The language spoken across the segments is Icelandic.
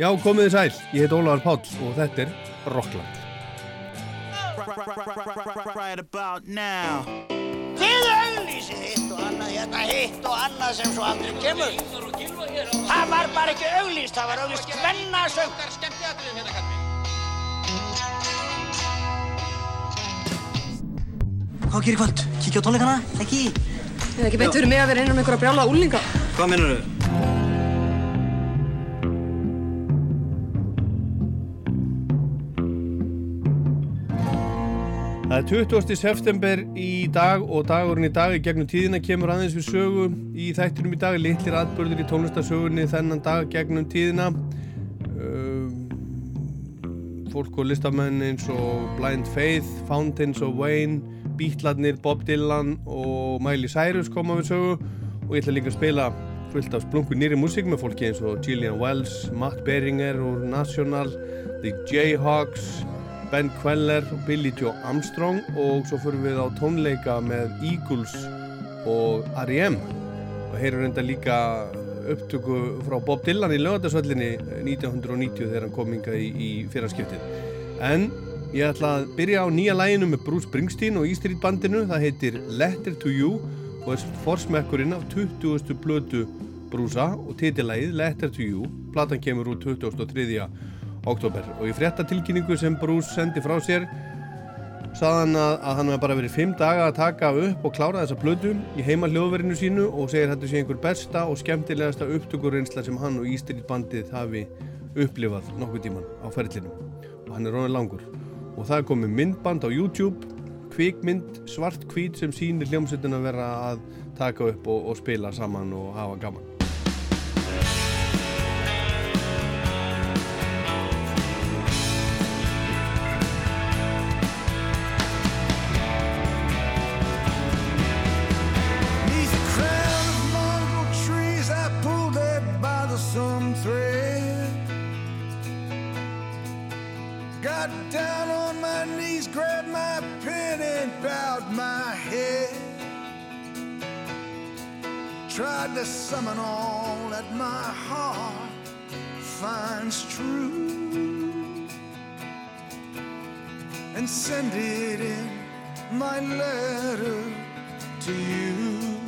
Já, komið þið sæl, ég heit Ólaður Páll og þetta er Rockland. Right about now Þið auðlýsið hitt og annað hérna hitt og annað sem svo aldrei kemur Það var bara ekki auðlýst, það var auðlýst hvennasöng Hvað gerir kvöld? Kíkja á tónleikana? Ekki? Það er ekki beint fyrir mig að vera innan um einhverja brjála úlninga. Hvað minnur þau? Það er 20. september í dag og dagurinn í dag í gegnum tíðina kemur aðeins við sögu í þættinum í dag, litlir atbörður í tónlistarsögunni þennan dag gegnum tíðina um, fólk og listamenn eins og Blind Faith, Fountains of Wayne Beatlarnir, Bob Dylan og Miley Cyrus koma við sögu og ég ætla líka að spila fullt af splungu nýri músík með fólki eins og Gillian Wells, Matt Beringer og National, The Jayhawks Ben Queller Billy Joe Armstrong og svo fyrir við á tónleika með Eagles og R.E.M. og heyrum reynda líka upptöku frá Bob Dylan í lögatarsvöllinni 1990 þegar hann kom inga í, í fyrarskiptið. En ég ætla að byrja á nýja læginu með Bruce Springsteen og E Street bandinu, það heitir Letter to You og er forsmekkurinn af 20. blötu Bruce'a og titilægið Letter to You, platan kemur úr 2003 oktober og í fréttatilkynningu sem Bruce sendi frá sér saðan að, að hann hefði bara verið fimm daga að taka upp og klára þessa plötu í heima hljóðverinu sínu og segir þetta sé einhver besta og skemmtilegasta upptökurreynsla sem hann og Ístritt bandið hafi upplifað nokkuð tíman á ferlinum. Og hann er rónið langur. Og það er komið myndband á YouTube kvikmynd svart kvít sem sínir hljómsveitin að vera að taka upp og, og spila saman og hafa gaman tried to summon all that my heart finds true and send it in my letter to you.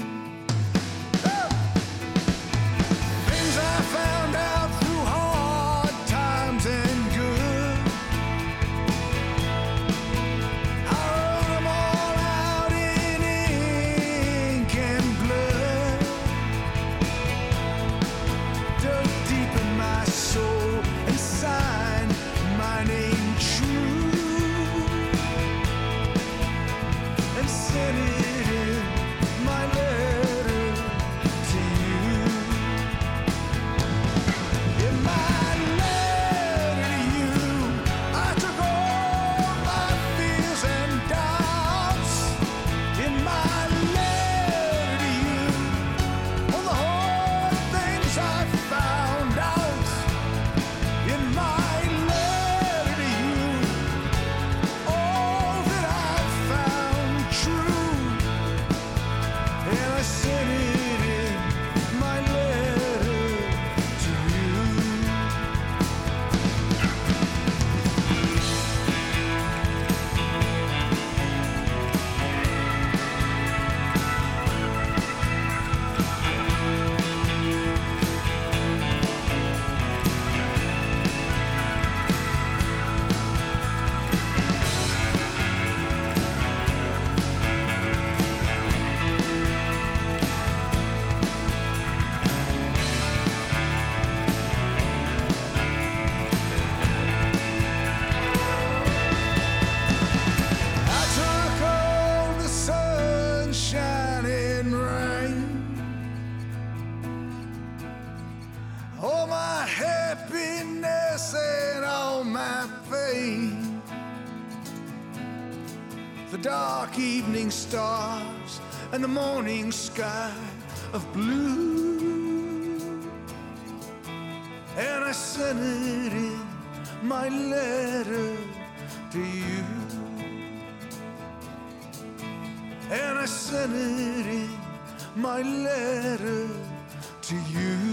And the morning sky of blue, and I sent it in my letter to you. And I sent it in my letter to you.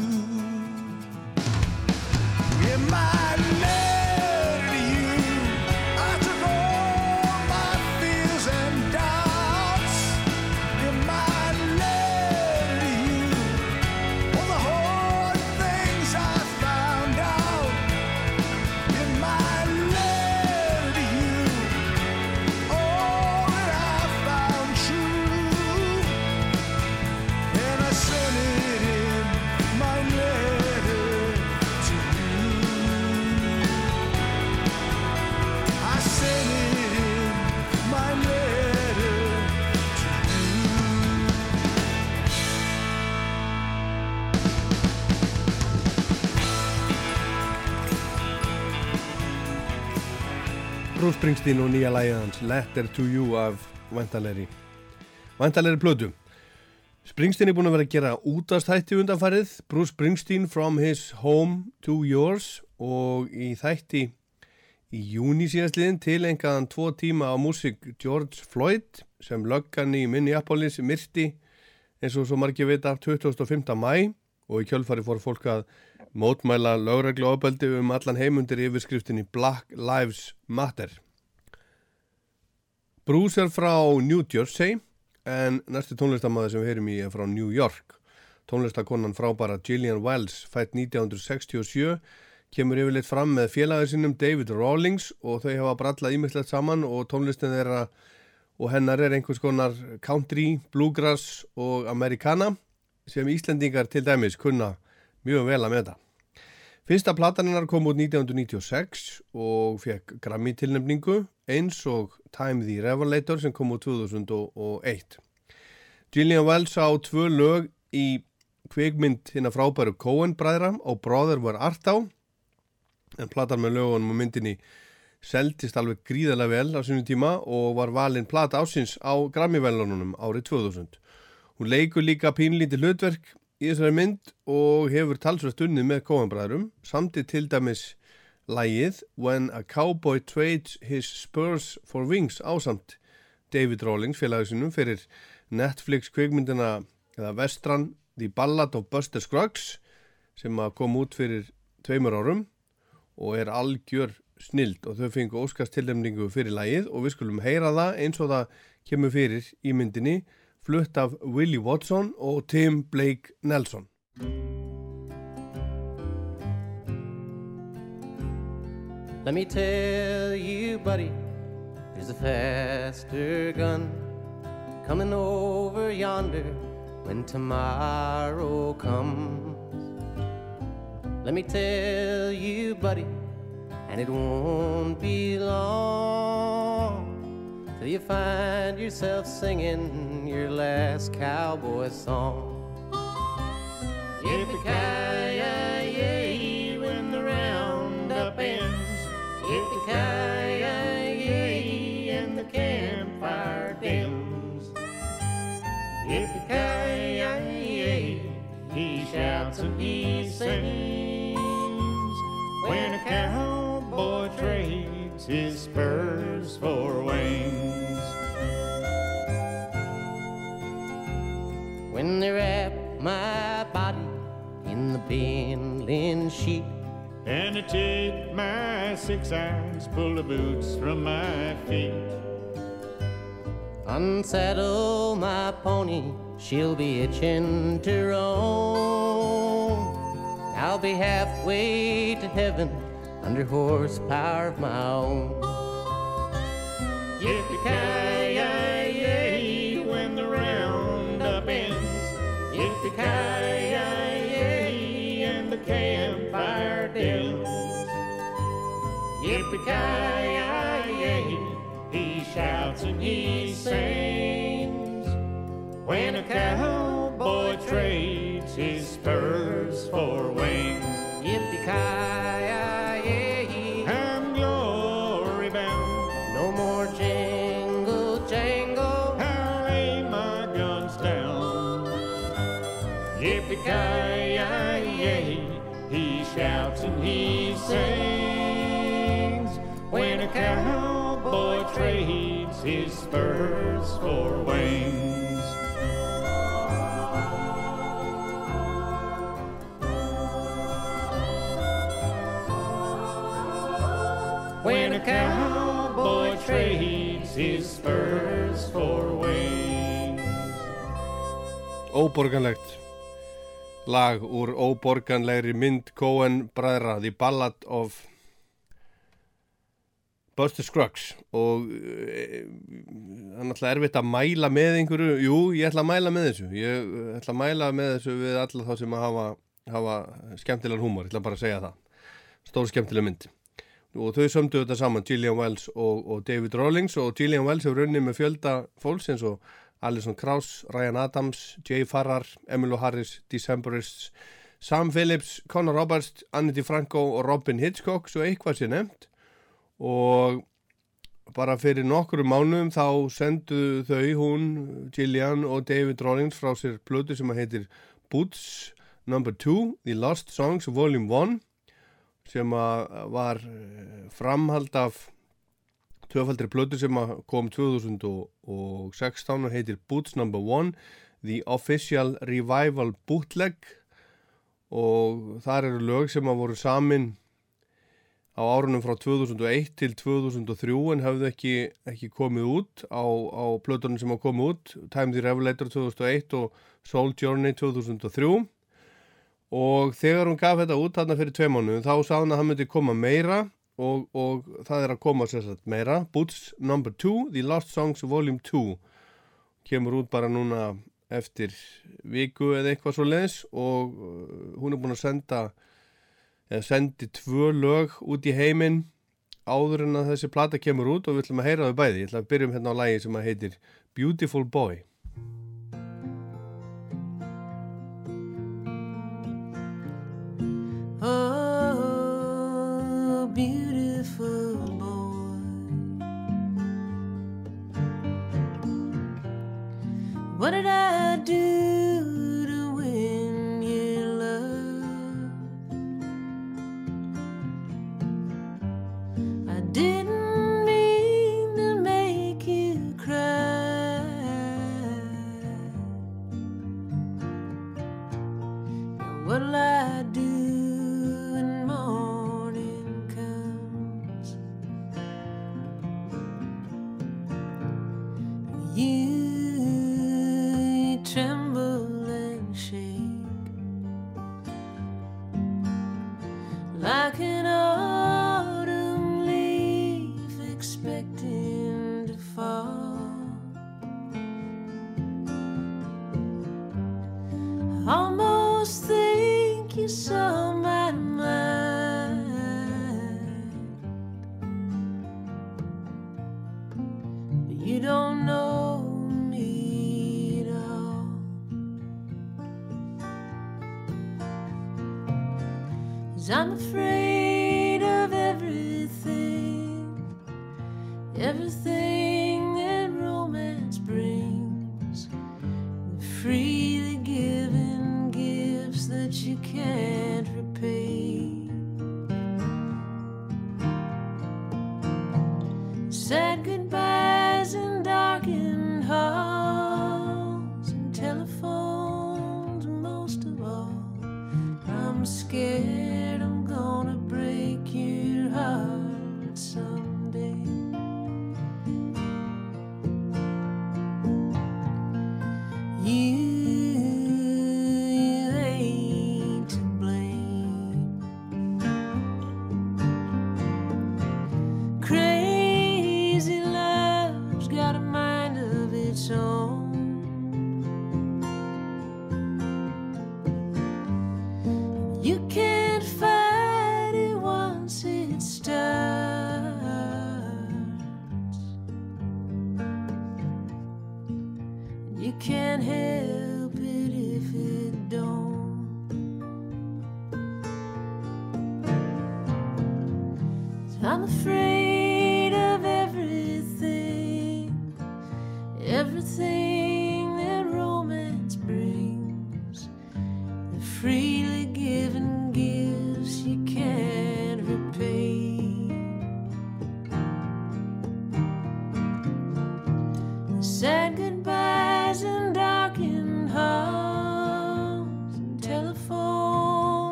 Springsteen og nýja lægið hans Letter to You af vantalegri vantalegri plötu Springsteen er búin að vera að gera útastætti undanfarið Bruce Springsteen From His Home to Yours og í þætti í júni síðastliðin til engaðan tvo tíma á músik George Floyd sem löggan í Minneapolis myrti eins og svo margir vita 25. mæ og í kjölfari fór fólk að mótmæla lögreglu ofbeldi um allan heimundir yfirskriftinni Black Lives Matter. Bruce er frá New Jersey en næstu tónlistamæði sem við heyrum í er frá New York. Tónlistakonan frábara Gillian Wells fætt 1967 kemur yfirleitt fram með félagið sinnum David Rawlings og þau hafa brallað ímyndslegt saman og tónlistin þeirra og hennar er einhvers konar country, bluegrass og americana sem Íslendingar til dæmis kunna mjög vel að meta. Fyrsta plataninnar kom út 1996 og fekk Grammy tilnefningu eins og Time the Revelator sem kom út 2001. Gillian Wells á tvö lög í kvikmynd hérna frábæru Coen bræðra og Brother var art á en platan með lögunum og myndinni seldist alveg gríðarlega vel á sínum tíma og var valinn plata ásins á Grammy-velunum árið 2000. Hún leikur líka pínlítið hlutverk í þessari mynd og hefur talsvægt unnið með kóanbræðurum samtið til dæmis lægið When a Cowboy Trades His Spurs for Wings ásamt David Rawlings félagisinum fyrir Netflix kvikmyndina eða Vestran The Ballad of Buster Scruggs sem kom út fyrir tveimur árum og er algjör snild og þau fengu óskast tilnefningu fyrir lægið og við skulum heyra það eins og það kemur fyrir í myndinni flutt af Willie Watson og Tim Blake Nelson. Let me tell you, buddy, there's a faster gun coming over yonder when tomorrow comes. Let me tell you, buddy, and it won't be long till you find yourself singing your last cowboy song. Yippee-ki-yay, Yippee-ki-yay, and the campfire dims. Yippee-ki-yay, he shouts and he sings. When a cowboy trades his spurs for wings. When they wrap my body in the bindling sheet And I take my six irons, pull the boots from my feet. Unsaddle my pony, she'll be itching to roam. I'll be halfway to heaven under horsepower of my own. Yippee-ki-yay, Yippee-ki-yay, he shouts and he sings. When a cowboy trades his spurs for trades his spurs for wings. the cowboy trades his spurs for wings. Óborganlegt lag úr óborganlegri mynd Coen bræðra The Ballad of Buster Scruggs og það er náttúrulega erfitt að mæla með einhverju, jú, ég ætla að mæla með þessu ég eh, ætla að mæla með þessu við alla þá sem að hafa, hafa skemmtilegan húmor, ég ætla bara að segja það stór skemmtileg mynd. Og þau sömdu þetta saman, Gillian Wells og, og David Rawlings og Gillian Wells hefur runnið með fjölda fólks eins og Alison Krauss, Ryan Adams, Jay Farrar, Emmylou Harris, Decemberists, Sam Phillips, Conor Roberts, Annette Franco og Robin Hitchcock, svo eitthvað sé nefnt og bara fyrir nokkru mánuðum þá sendu þau, hún, Gillian og David Rawlings frá sér plötu sem að heitir Boots No. 2, The Lost Songs Volume 1 sem að var eh, framhald af tvöfaldri plötu sem að kom 2016 og heitir Boots No. 1 The Official Revival Bootleg og þar eru lög sem að voru samin á árunum frá 2001 til 2003 en hafðu ekki, ekki komið út á, á plötunum sem hafa komið út Time the Revelator 2001 og Soul Journey 2003 og þegar hún gaf þetta út þarna fyrir tvei mánu þá sá hann að hann myndi koma meira og, og það er að koma sérstaklega meira Boots No. 2 The Lost Songs Volume 2 kemur út bara núna eftir viku eða eitthvað svo leiðis og uh, hún er búin að senda eða sendi tvö lög út í heiminn áður en að þessi plata kemur út og við ætlum að heyra þau bæði. Ég ætlum að byrjum hérna á lægi sem að heitir Beautiful Boy. Oh, beautiful boy. What did I do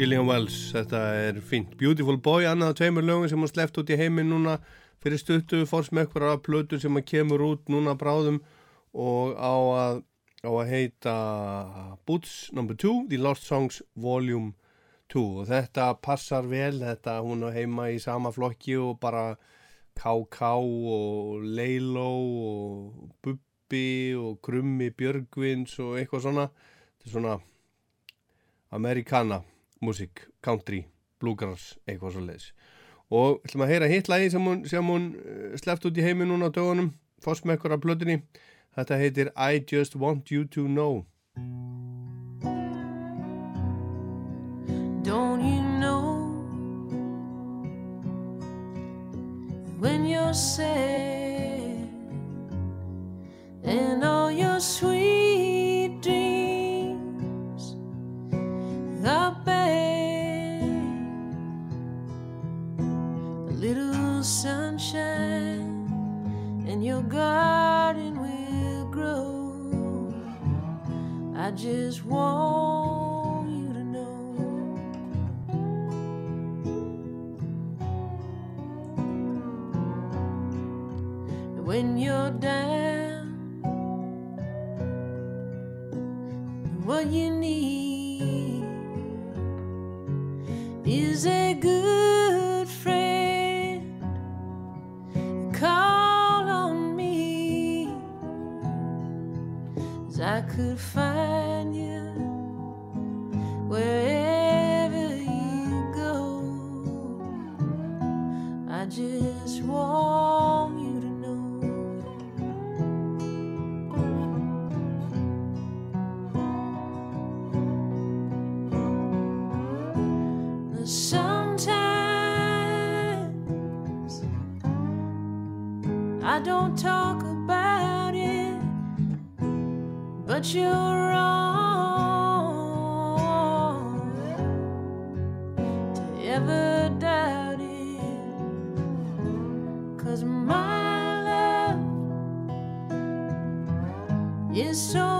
Gillian Wells, þetta er fínt. Beautiful Boy, annað tveimur lögum sem hann sleppt út í heiminn núna fyrir stuttu fórs með eitthvað af plötur sem hann kemur út núna bráðum og á að, á að heita Boots No. 2 The Lost Songs Volume 2 og þetta passar vel, þetta hún er heima í sama flokki og bara KK og Leilo og Bubbi og Krummi Björgvins og eitthvað svona. Þetta er svona Americana músík, country, bluegrass eitthvað svo leiðis og ætlum að heyra hitt lagi sem hún, hún uh, sleppt út í heimi núna á dögunum. Fórst með ekkur af plötunni. Þetta heitir I Just Want You To Know. Don't you know when you're sad and all your sweet dreams are bad? A little sunshine and your garden will grow. I just want you to know. when you're down. What you need could find you wherever you go. I just want you to know. that Sometimes I don't talk but you're wrong to ever doubt it. Cause my love is so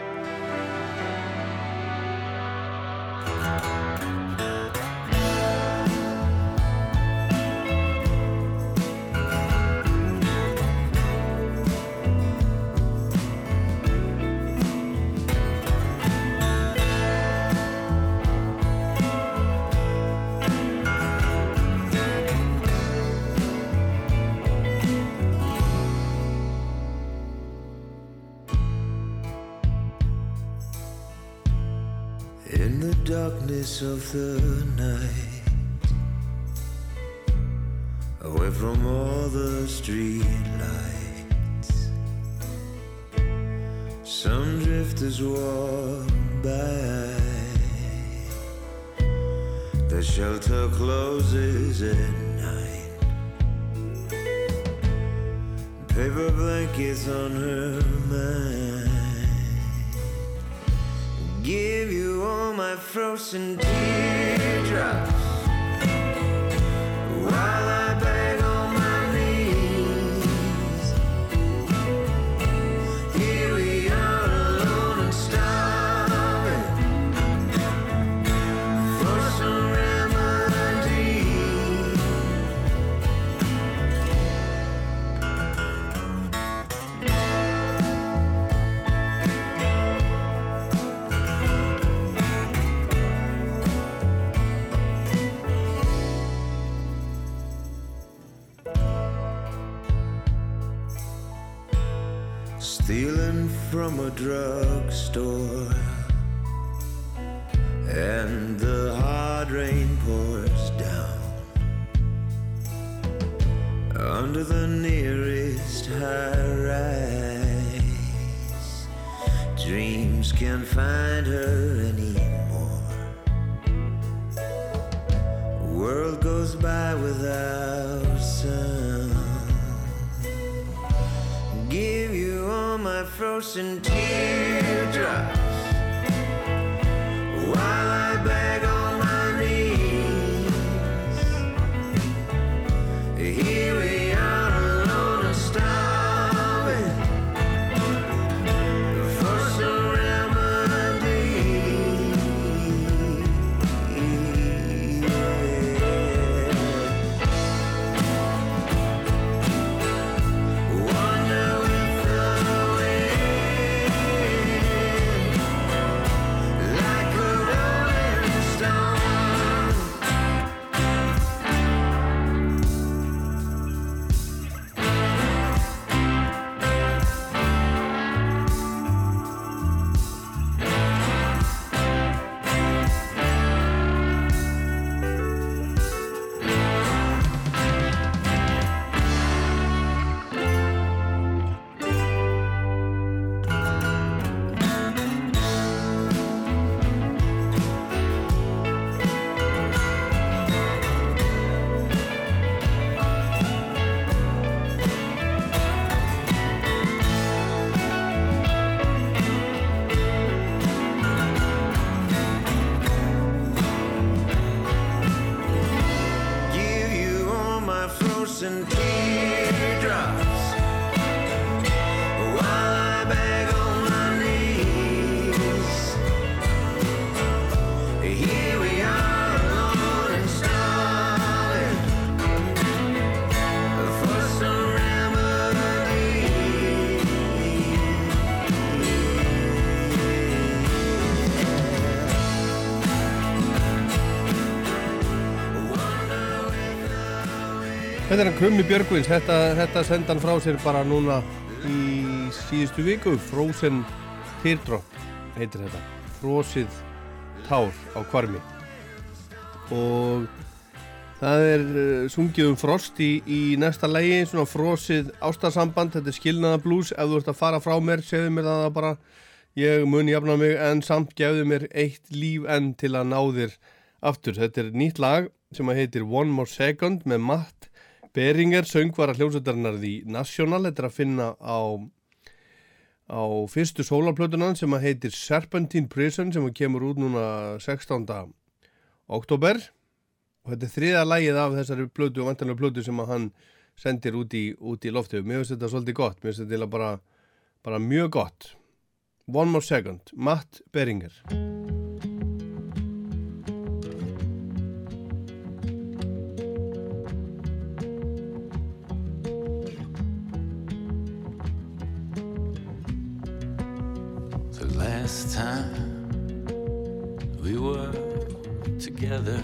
The. Þetta er Krummi Björgvins, þetta, þetta senda hann frá sér bara núna í síðustu viku, Frozen Teardrop heitir þetta, frosið tár á kvarmi og það er uh, sungið um frost í, í næsta lægi, svona frosið ástarsamband, þetta er skilnaða blues, ef þú ert að fara frá mér, segðu mér það bara, ég mun jafna mig en samt gefðu mér eitt líf enn til að ná þér aftur, þetta er nýtt lag sem heitir One More Second með Matt Beringer, söngvara hljómsveitarinnar The National, þetta er að finna á, á fyrstu sólarplötunan sem að heitir Serpentine Prison sem að kemur út núna 16. oktober og þetta er þriða lægið af þessari plötu og vantanlega plötu sem að hann sendir út í, út í loftu. Mér finnst þetta svolítið gott, mér finnst þetta bara, bara mjög gott. One More Second, Matt Beringer. Last time we were together.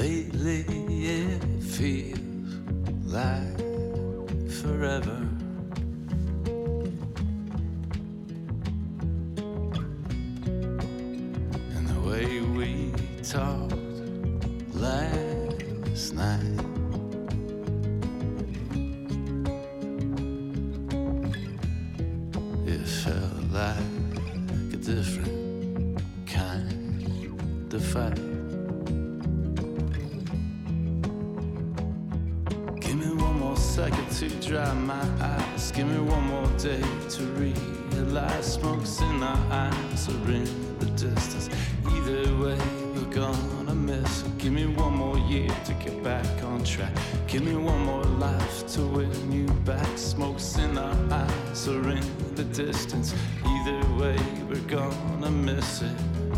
Lately, it feels like forever. Eyes. Give me one more day to realize smoke's in our eyes or in the distance. Either way, we're gonna miss. it. Give me one more year to get back on track. Give me one more life to win you back. Smoke's in our eyes or in the distance. Either way, we're gonna miss it.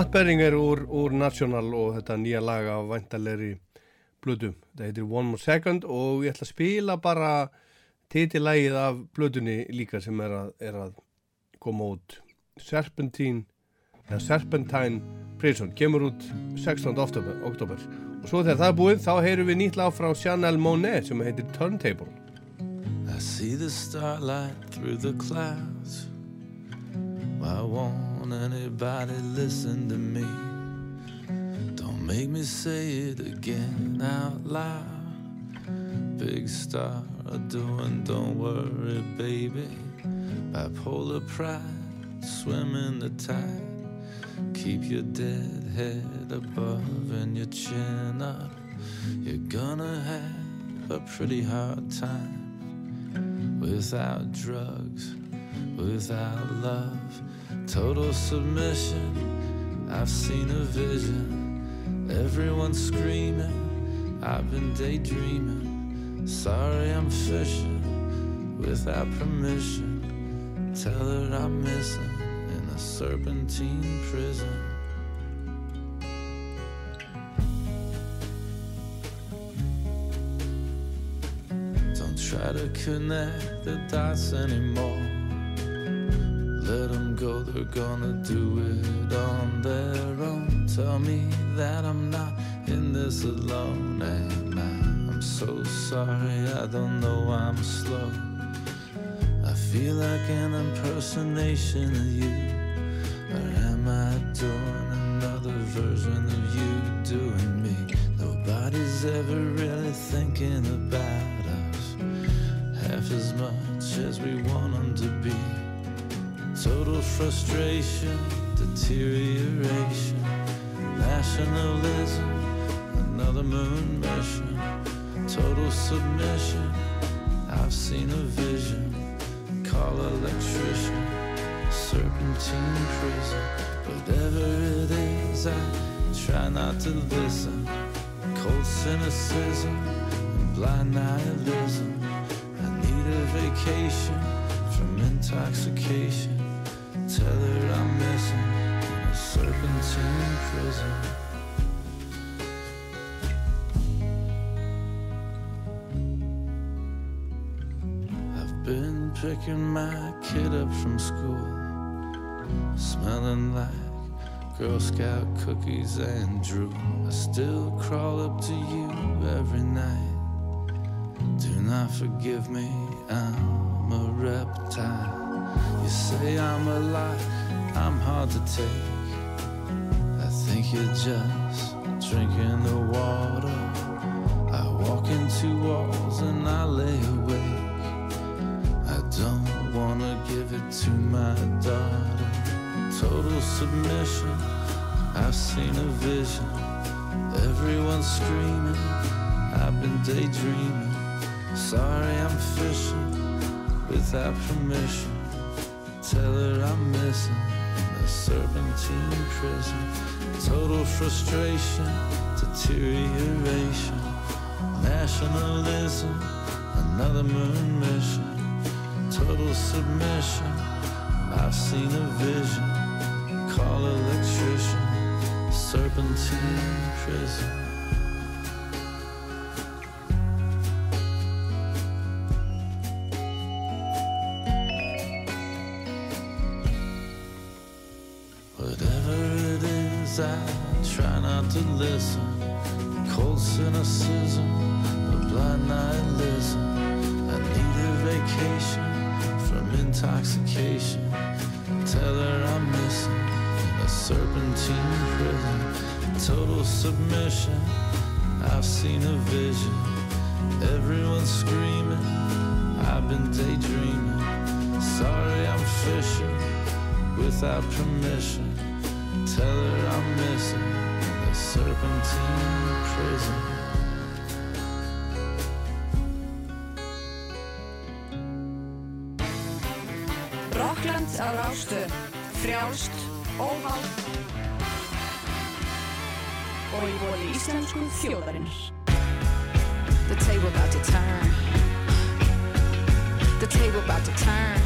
Matt Berringer úr, úr National og þetta nýja lag af væntalegri blödu. Þetta heitir One More Second og ég ætla að spila bara titilægið af blödunni líka sem er að, er að koma út. Serpentine, eða Serpentine Prison, kemur út 16. oktober. Og svo þegar það er búið þá heyrum við nýtt lag frá Chanel Monet sem heitir Turntable. I see the starlight through the clouds. Why won't anybody listen to me? Don't make me say it again out loud. Big star doing, don't worry, baby. Bipolar pride, swim in the tide. Keep your dead head above and your chin up. You're gonna have a pretty hard time without drugs, without love, total submission. I've seen a vision, everyone screaming. I've been daydreaming. Sorry, I'm fishing without permission. Tell her I'm missing in a serpentine prison. Don't try to connect the dots anymore. They're gonna do it on their own. Tell me that I'm not in this alone. Am I? I'm so sorry, I don't know I'm slow. I feel like an impersonation of you. Frustration, deterioration, nationalism, another moon mission, total submission. I've seen a vision, call electrician, serpentine prison. Whatever it is, I try not to listen. Cold cynicism and blind nihilism. I need a vacation from intoxication. Tell her I'm missing in a serpentine prison. I've been picking my kid up from school, smelling like Girl Scout cookies and drool. I still crawl up to you every night. Do not forgive me, I'm a reptile. You say I'm a lie, I'm hard to take. I think you're just drinking the water. I walk into walls and I lay awake. I don't wanna give it to my daughter. Total submission. I've seen a vision. Everyone's screaming. I've been daydreaming. Sorry, I'm fishing without permission. Tell her I'm missing the serpentine prison. Total frustration, deterioration, nationalism, another moon mission. Total submission. I've seen a vision. Call electrician, serpentine prison. Serpentine prison. Total submission. I've seen a vision. Everyone's screaming. I've been daydreaming. Sorry, I'm fishing without permission. Tell her I'm missing the serpentine prison. Rockland á Rástöð Frjálst, óháð The table about to turn. The table about to turn.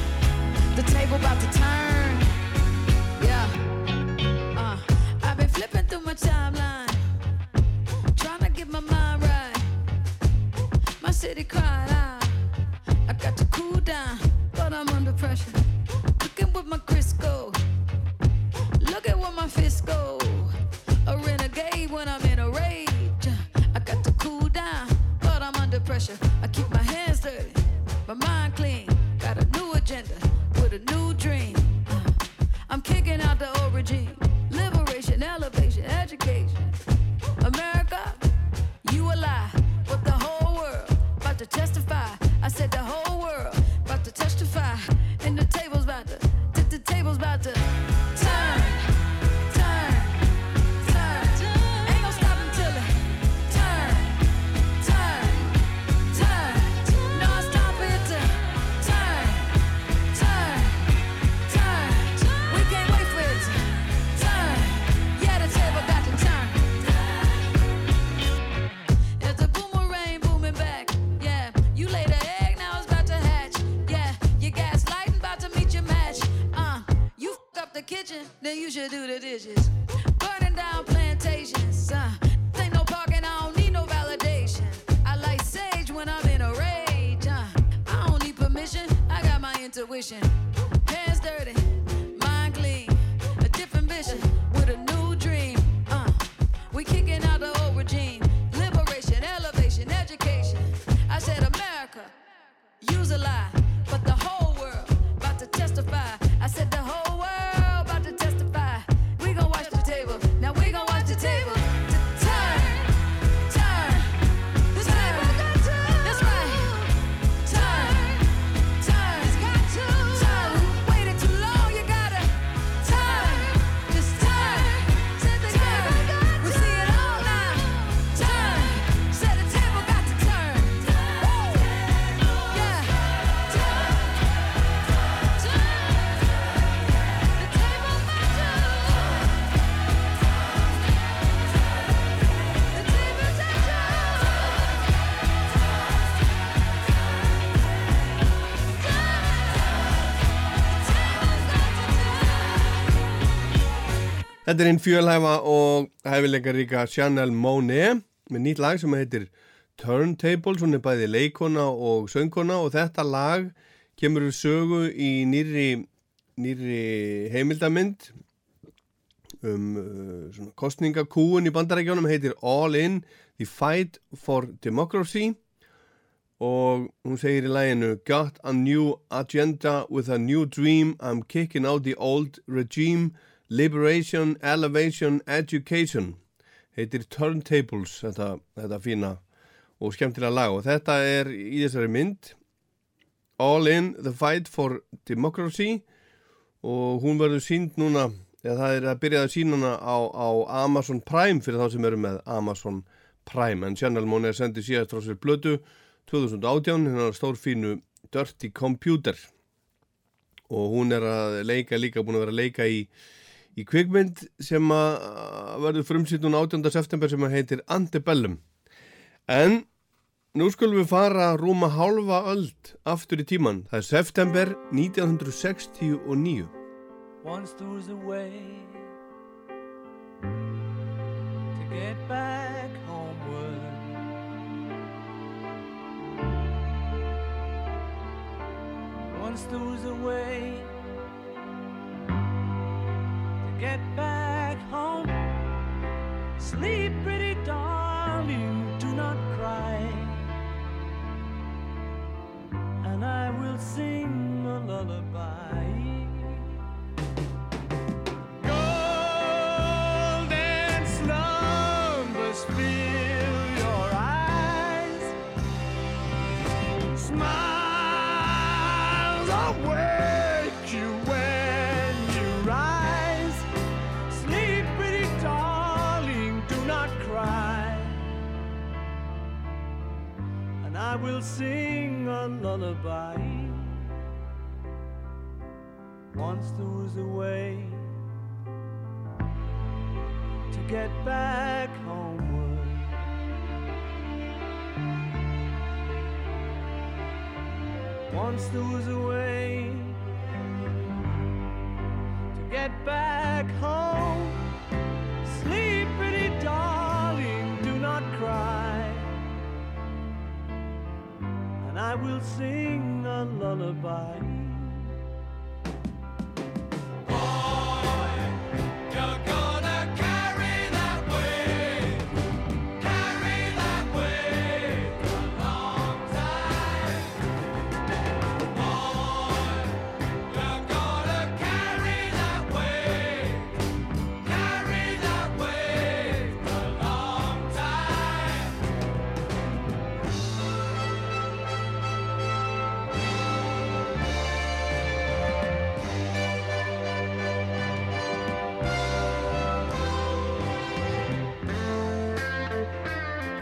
The table about to turn. Yeah. Uh, I've been flipping through my timeline, Þetta er einn fjölhæfa og hæfileikar ríka Chanel Monet með nýtt lag sem heitir Turntables, hún er bæði leikona og söngkona og þetta lag kemur við sögu í nýri, nýri heimildamind um uh, kostningakúun í bandarækjónum heitir All In, The Fight for Democracy. Og hún segir í læginu Got a new agenda with a new dream. I'm kicking out the old regime Liberation, Elevation, Education. Heitir Turntables þetta, þetta fína og skemmtilega lag. Og þetta er í þessari mynd All in the fight for democracy. Og hún verður sínd núna eða það er að byrja að sína hana á, á Amazon Prime fyrir þá sem eru með Amazon Prime. En Channel Mon er sendið síðast frá sér blödu 2018 hérna stórfínu Dirty Computer. Og hún er að leika líka búin að vera að leika í, í kvikmynd sem að verður frumsýtt núna 18. september sem að heitir Antebellum en nú skulum við fara rúma hálfa öld aftur í tíman það er september 1969 Once there was a way to get back homeward. Once there was a way get back home. Sleep, pretty darling, do not cry. And I will sing a lullaby. Will sing a lullaby. Once there was a way to get back homeward. Once there was a way to get back home. Sleep, pretty darling, And I will sing a lullaby.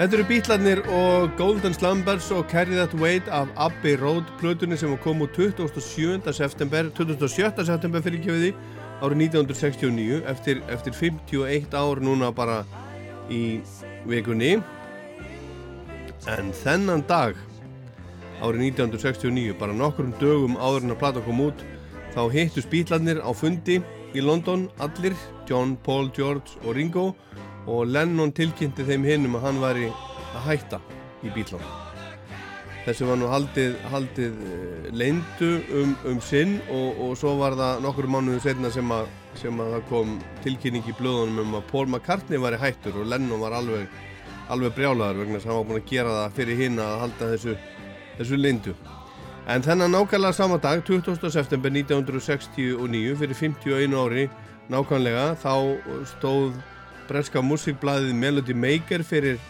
Þetta eru Beatlarnir og Golden Slumbers og Carry That Weight af Abbey Road plötunni sem kom úr 27. september 27. september fyrir kjöfiði árið 1969 eftir, eftir 51 ár núna bara í vikunni en þennan dag árið 1969 bara nokkurum dögum áður en að plata kom út þá hittust Beatlarnir á fundi í London allir, John, Paul, George og Ringo og Lennon tilkynnti þeim hinnum að hann væri að hætta í Beatlon þessi var nú haldið, haldið eh, leyndu um, um sinn og, og svo var það nokkur mánuðu setna sem að, sem að það kom tilkynning í blöðunum um að Paul McCartney væri hættur og Lennon var alveg, alveg brjálaður vegna að hann var búin að gera það fyrir hinn að halda þessu, þessu leyndu en þennan nákvæmlega sama dag 20. september 1969 fyrir 51 ári nákvæmlega þá stóð breska músikblæðið Melody Maker fyrir,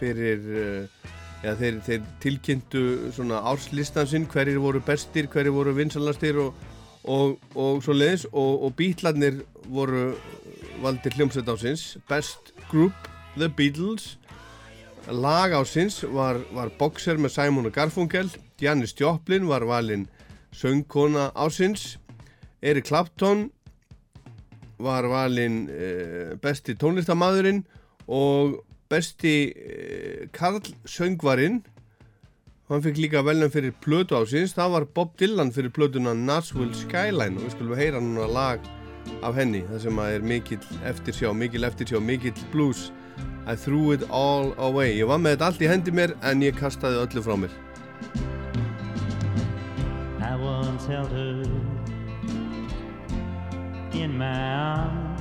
fyrir uh, ja, þeir, þeir tilkynntu svona árslistan sinn hverjir voru bestir, hverjir voru vinsalastir og, og, og svo leiðis og, og Beatlarnir voru valdir hljómsveit ásins Best Group, The Beatles. Lag ásins var, var Boxer með Simon og Garfunkel. Janis Joplin var valinn söngkona ásins Eric Clapton var valinn uh, besti tónlistamæðurinn og besti uh, Karl söngvarinn hann fikk líka velnum fyrir plötu ásins það var Bob Dylan fyrir plötuna Nashville Skyline og við skulum heyra núna lag af henni það sem að er mikill eftirsjá mikill eftirsjá, mikill blues. I threw it all away. Ég var með þetta allt í hendi mér en ég kastaði öllu frá mér. I once held her in my arms.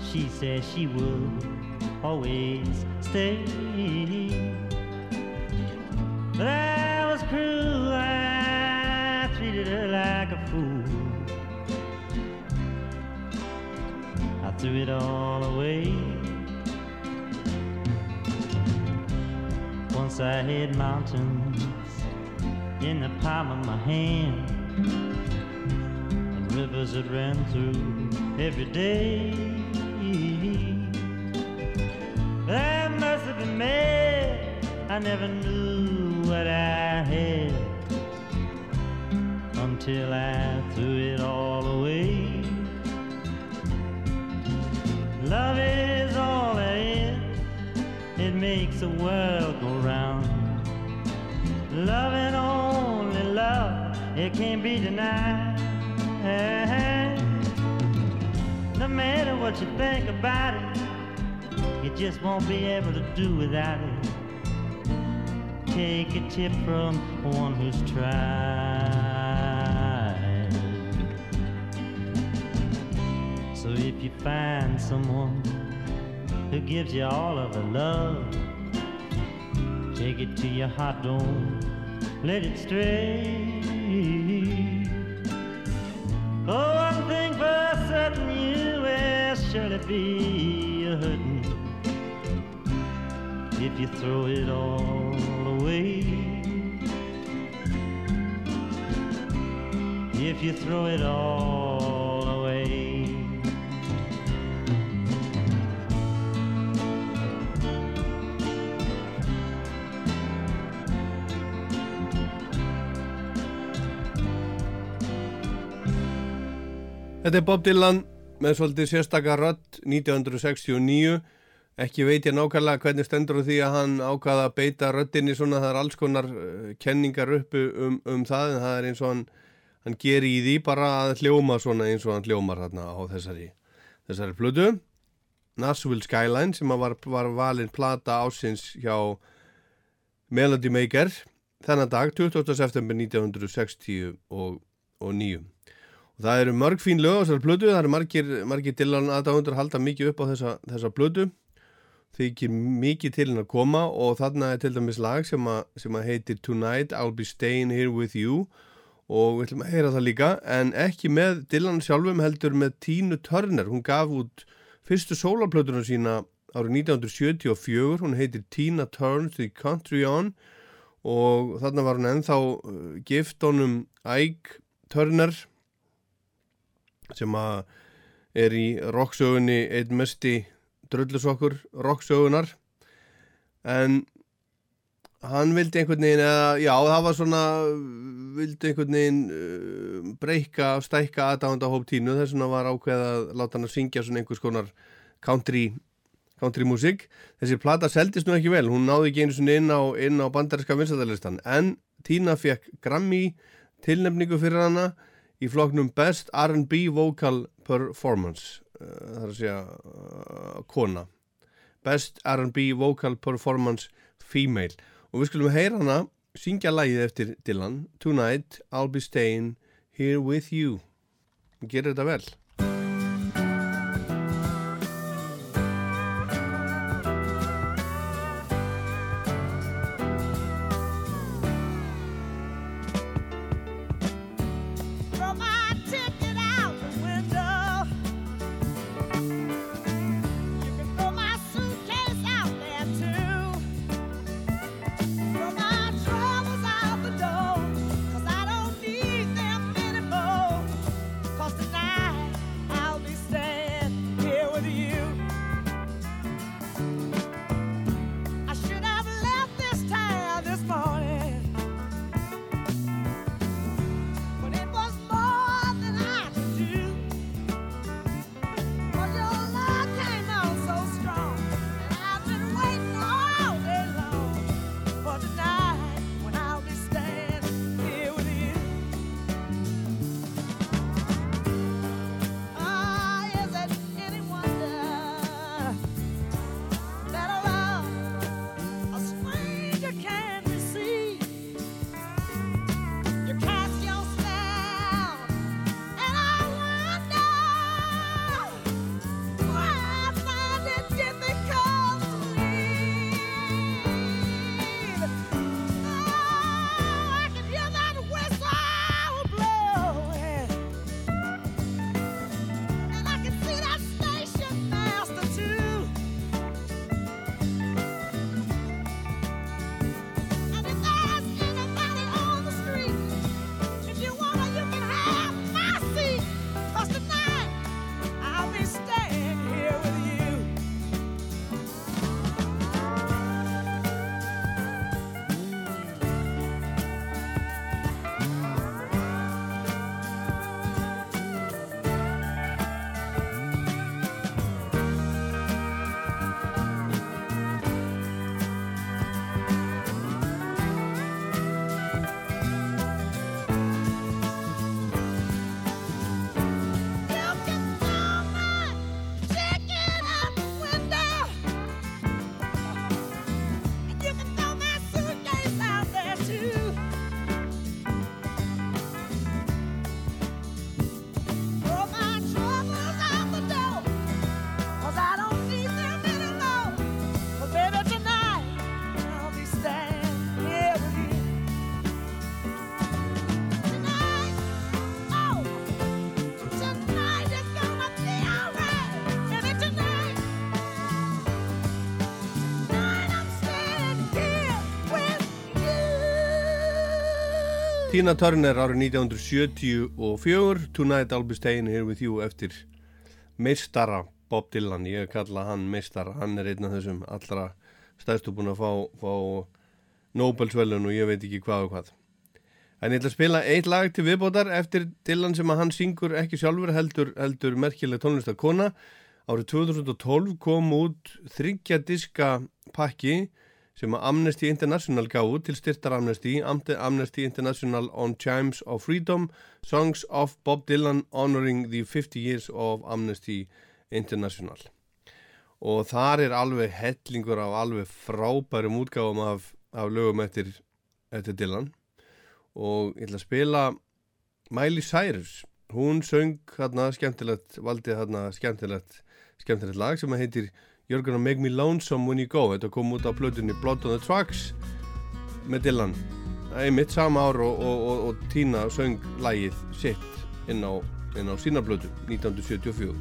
She says she would always stay. But I was cruel, I treated her like a fool. I threw it all away. Once I had mountains in the palm of my hand, and rivers that ran through every day. I must have been mad. I never knew what I had until I threw it all away. Love is all there is. It makes the world go round. Love and only love, it can't be denied. No matter what you think about it, you just won't be able to do without it. Take a tip from one who's tried. So if you find someone who gives you all of the love, take it to your heart, don't let it stray. Oh, one thing for certain, you will surely be a hurting if you throw it all away. If you throw it all Þetta er Bob Dylan með svolítið sérstakar rödd 1969 ekki veit ég nákvæmlega hvernig stendur því að hann ákvaða að beita röddinni svona. Það er alls konar uh, kenningar uppu um, um það en það er eins og hann hann geri í því bara að hljóma svona eins og hann hljómar hérna á þessari þessari flutu Nashville Skyline sem var, var valinn plata ásins hjá Melody Maker þennan dag 28. september 1969 og, og 9 og það eru mörg fín lög á þessari plötu. Það eru margir, margir Dylan aðdáðundur halda mikið upp á þessa, þessa plötu. Þykir mikið til henn að koma og þarna er til dæmis lag sem, a, sem að heitir Tonight I'll be staying here with you. Og við ætlum að heyra það líka. En ekki með Dylan sjálfum heldur með Tínu Turner, hún gaf út fyrstu sólarplötuna sína árið 1974, hún heitir Tina Turns the Country On. Og þarna var hún ennþá uh, gift honum Ike Turner sem að er í rocksögunni einn mesti drullusokkur rocksögunar en hann vildi einhvern veginn eða já það var svona vildi einhvern veginn uh, breyka stækka aðdáðanda hóp tínu þess vegna var ákveð að láta hann að syngja svona einhvers konar country country music. Þessi plata seldist nú ekki vel. Hún náði ekki einu svona inn á, inn á bandarinska vinsæðarlistan en Tína fekk Grammy tilnefningu fyrir hana í floknum Best R&B Vocal Performance það er að segja uh, kona. Best R&B Vocal Performance Female. Og við skulum heyra hana syngja lægið eftir Dylan Tonight I'll be staying here with you. Gerir þetta vel Tina Turner árið 1974 Tonight I'll be staying here with you eftir meistara Bob Dylan, ég kalla hann meistara. Hann er einn af þessum allra stæðstu búin að fá, fá Nobelsvölun og ég veit ekki hvað og hvað. En ég ætla að spila eitt lag til viðbótar eftir Dylan sem að hann syngur ekki sjálfur heldur, heldur merkileg tónlistakona árið 2012 kom út þryggja diska pakki sem að Amnesty International út til styrtar Amnesty, Amnesty International on Chimes of Freedom, Songs of Bob Dylan Honoring the 50 Years of Amnesty International. Og þar er alveg hellingur af alveg frábærum útgáfum af, af lögum eftir, eftir Dylan. Og ég ætla að spila Miley Cyrus. Hún söng hérna skemmtilegt, valdi hérna skemmtilegt, skemmtilegt lag sem heitir You're gonna make me lonesome when you go þetta kom út á plötunni Blood on the Tracks með Dylan það er mitt sama ár og, og, og, og Tina söng lægið sitt inn á, inn á sína plötu 1974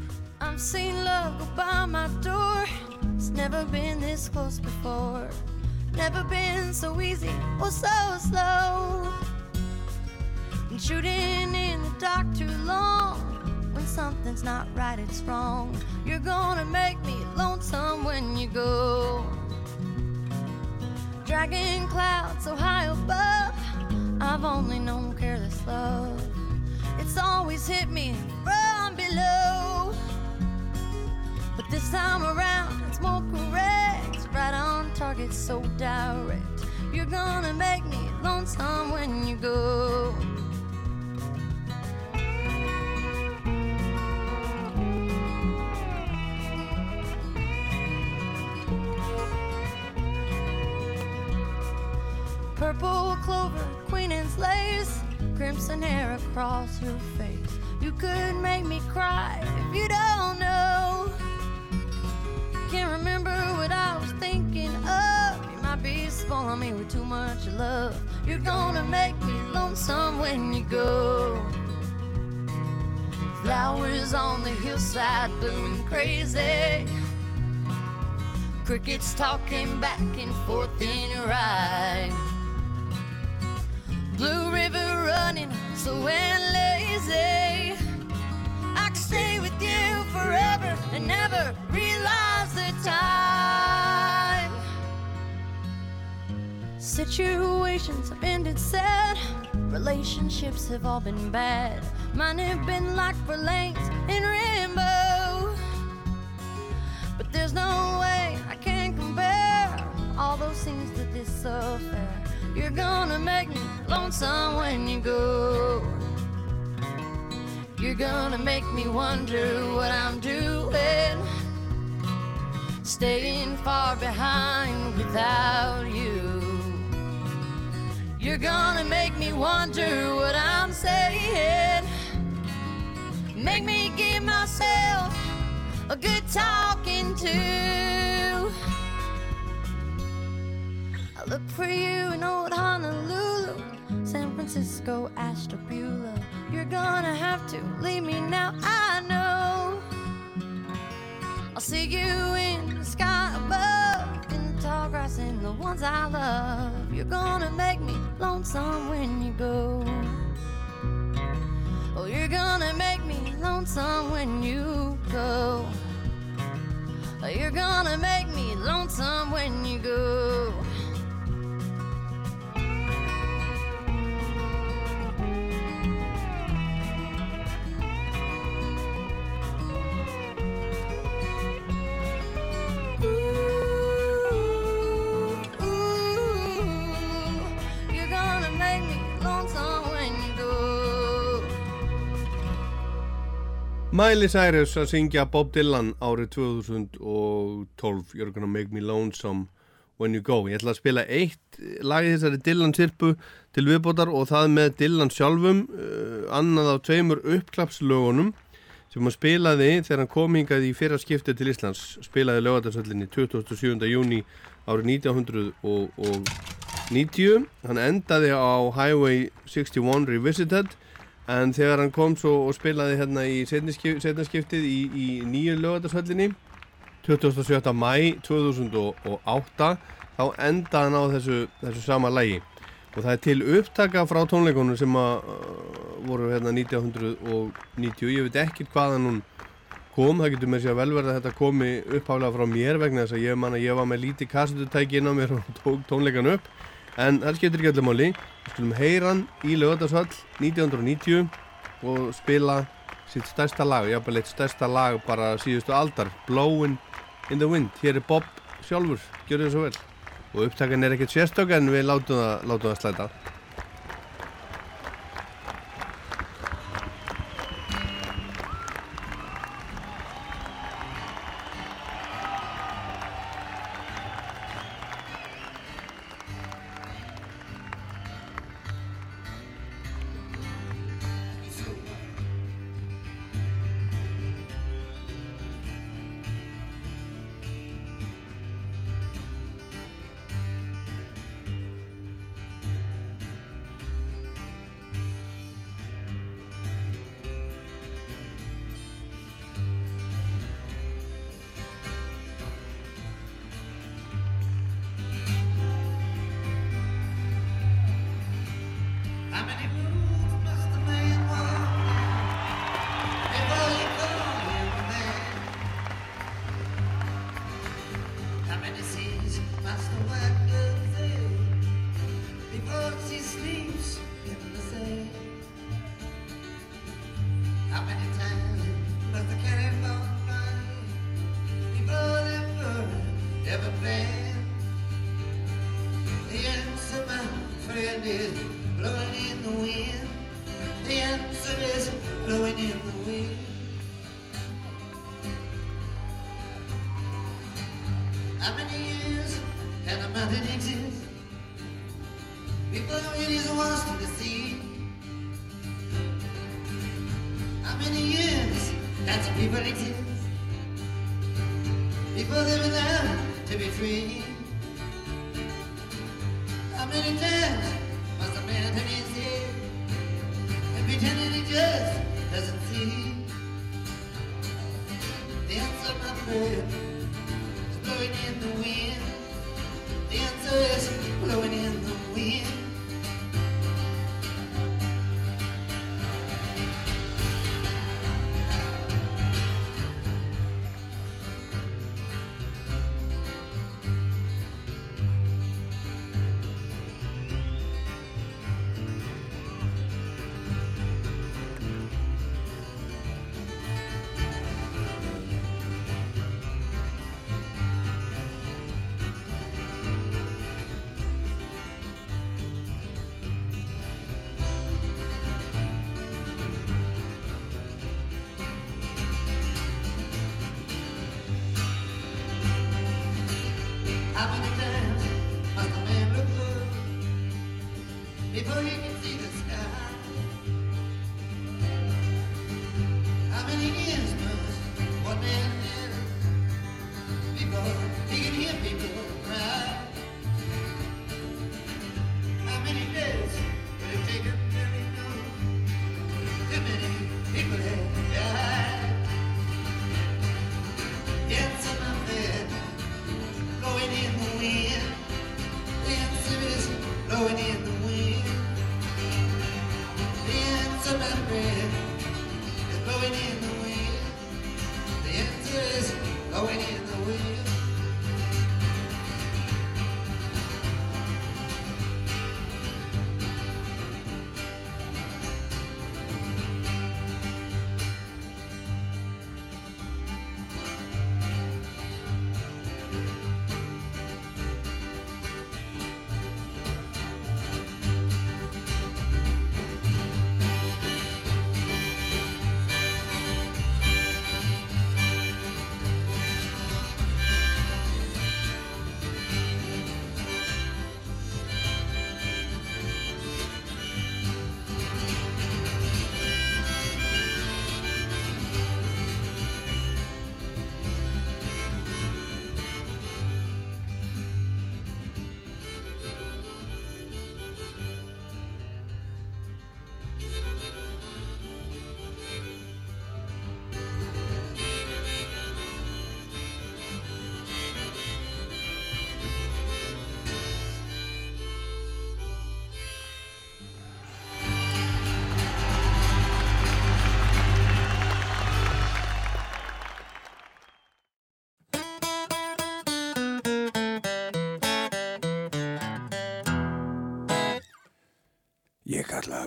I'm seeing love go by my door. It's never been this close before. Never been so easy or so slow. Been shooting in the dark too long. When something's not right, it's wrong. You're gonna make me lonesome when you go. Dragging clouds so high above. I've only known careless love. It's always hit me from below. But this time around, it's more correct. Right on target, so direct. You're gonna make me lonesome when you go. Purple clover, queen and lace, crimson hair across your face. You could make me cry if you don't know. Can't remember what I was thinking of. You might be spoiling me with too much love. You're gonna make me lonesome when you go. Flowers on the hillside blooming crazy. Crickets talking back and forth in your eye. Blue River running slow and lazy. I could stay with you forever and never realize the time. Situations have ended sad. Relationships have all been bad. Mine have been like for lanes in rainbow. But there's no way I can compare all those things to this affair. You're gonna make me lonesome when you go. You're gonna make me wonder what I'm doing. Staying far behind without you. You're gonna make me wonder what I'm saying. Make me give myself a good talking to. I look for you in old Honolulu, San Francisco, Ashtabula. You're gonna have to leave me now, I know. I'll see you in the sky above, in the tall grass and the ones I love. You're gonna make me lonesome when you go. Oh, you're gonna make me lonesome when you go. Oh, you're gonna make me lonesome when you go. Miley Cyrus að syngja Bob Dylan árið 2012 You're gonna make me lonesome when you go Ég ætla að spila eitt lagi þessari Dylan sirpu til viðbótar og það með Dylan sjálfum uh, annað á tveimur uppklapslögunum sem hann spilaði þegar hann kom hingað í fyrra skipti til Íslands spilaði lögatarsöllinni 27. júni árið 1990 hann endaði á Highway 61 Revisited en þegar hann kom svo og spilaði hérna í setna skiptið í, í nýju lögatarsöllinni 27. mæ 2008 þá endaði hann á þessu, þessu sama lægi og það er til upptaka frá tónleikunum sem að uh, voru hérna 1990 ég veit ekki hvaðan hún kom. Það getur með sér að velverða að þetta komi upphálega frá mér vegna þess að ég man ég var með lítið kassututæki inn á mér og tók tónleikan upp en það skiptir ekki allir máli. Við skulum heyra hann í lögatarsvall 1990 og spila sitt stærsta lag, jáfnvel eitt stærsta lag bara síðustu aldar, Blowin' in the Wind. Hér er Bob sjálfur, gjör þið svo vel. Og upptakan er ekkert sérstök en við það, látum það slæta How many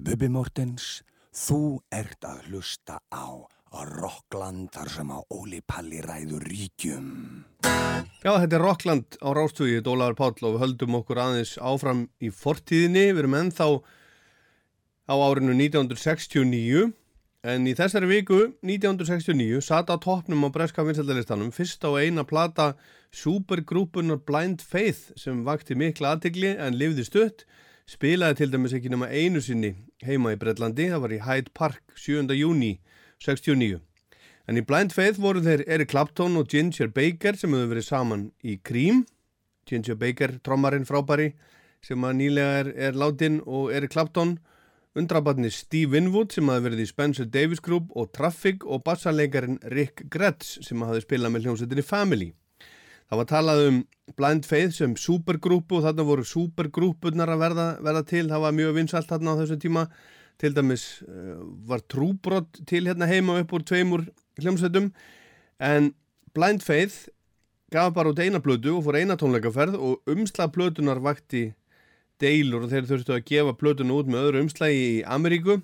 Bubi Mortens, þú ert að hlusta á að Rockland þar sem að Óli Palli ræður ríkjum. Já, þetta er Rockland á Rástúi, Dólaður Páll og við höldum okkur aðeins áfram í fortíðinni. Við erum ennþá á árinu 1969 en í þessari viku 1969 sata á toppnum á breska vinsaldalistanum fyrst á eina plata supergrúpunar Blind Faith sem vakti mikla aðtegli en lifði stutt spilaði til dæmis ekki nema einu sinni heima í Breitlandi, það var í Hyde Park 7. júni 69 en í Blind Faith voru þeir Eric Clapton og Ginger Baker sem hefur verið saman í Cream Ginger Baker, trommarinn frábæri sem að nýlega er, er látin og Eric Clapton undrabarni Steve Winwood sem hafi verið í Spencer Davis Group og Traffic og bassarleikarin Rick Gretz sem hafi spilað með hljómsveitinni Family. Það var talað um Blind Faith sem supergrúpu og þarna voru supergrúpunar að verða, verða til, það var mjög vinsalt þarna á þessu tíma. Til dæmis uh, var trúbrott til hérna heima upp úr tveimur hljómsveitum. En Blind Faith gaf bara út eina blödu og fór eina tónleikaferð og umslag blödunar vakti deilur og þeir þurftu að gefa plötuna út með öðru umslagi í Ameríku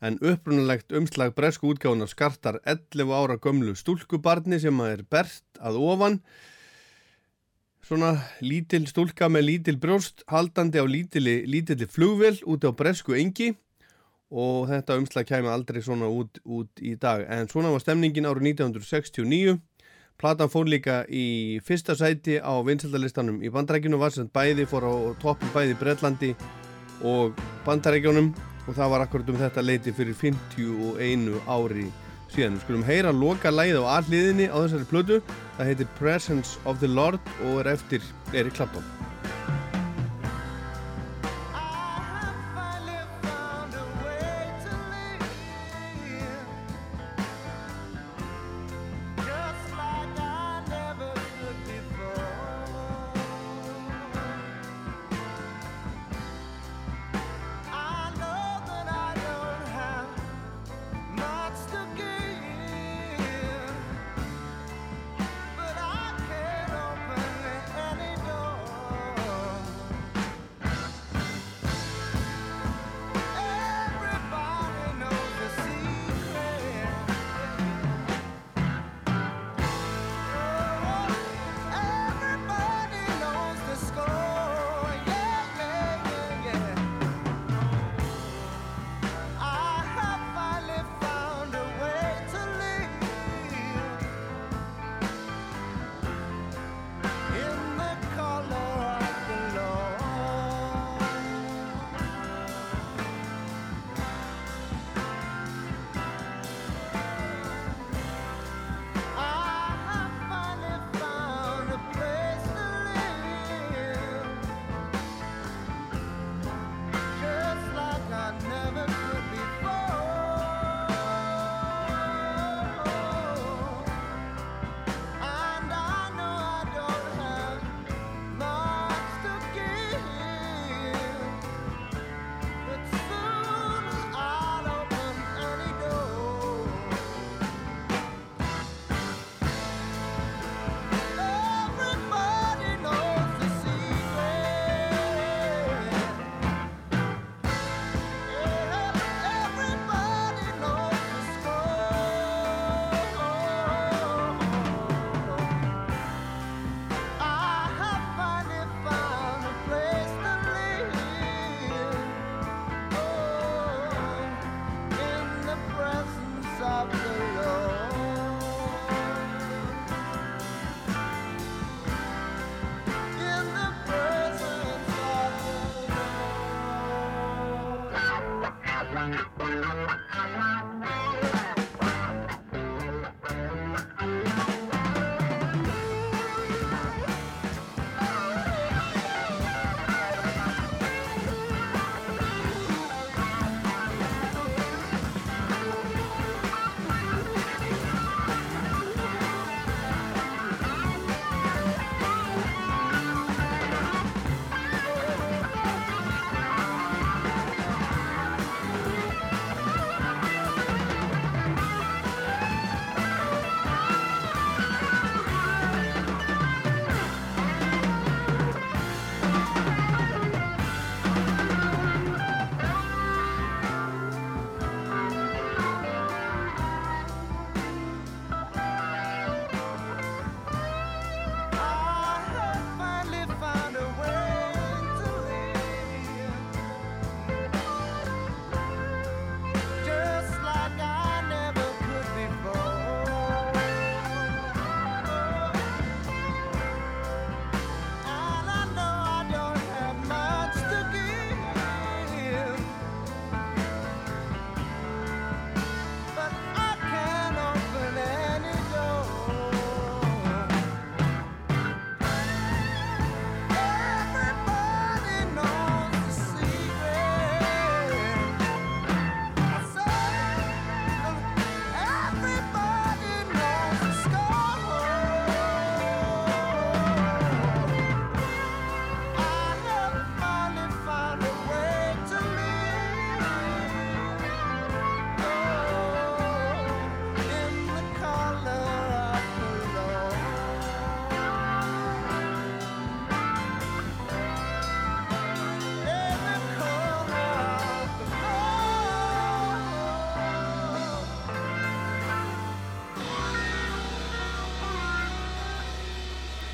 en upprunalegt umslag bresku útgáðunar skartar 11 ára gömlu stúlkubarni sem að er bert að ofan. Svona lítil stúlka með lítil brjóst haldandi á lítili, lítili flugvel úti á bresku engi. Og þetta umslag kæmi aldrei svona út, út í dag. En svona var stemningin árið 1969 Platan fór líka í fyrsta sæti á vinsaldalistanum í bandarækjunum var sem bæði fór á toppin bæði Breitlandi og bandarækjunum og það var akkurat um þetta leiti fyrir 51 ári síðan. Við skulum heyra loka lægið á alliðinni á þessari plötu. Það heitir Presence of the Lord og er eftir Erik Clapton.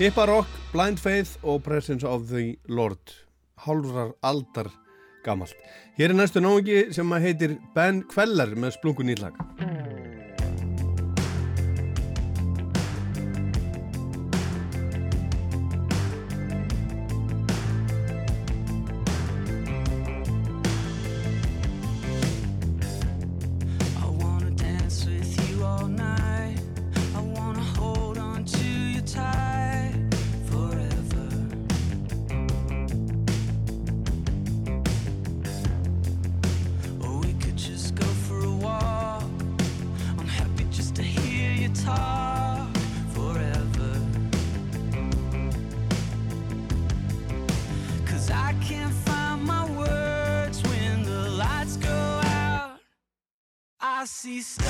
Hippa Rock, Blind Faith og Presence of the Lord hálfrar aldar gamalt. Hér er næstu náingi sem heitir Ben Kveller með splungun nýtlag. See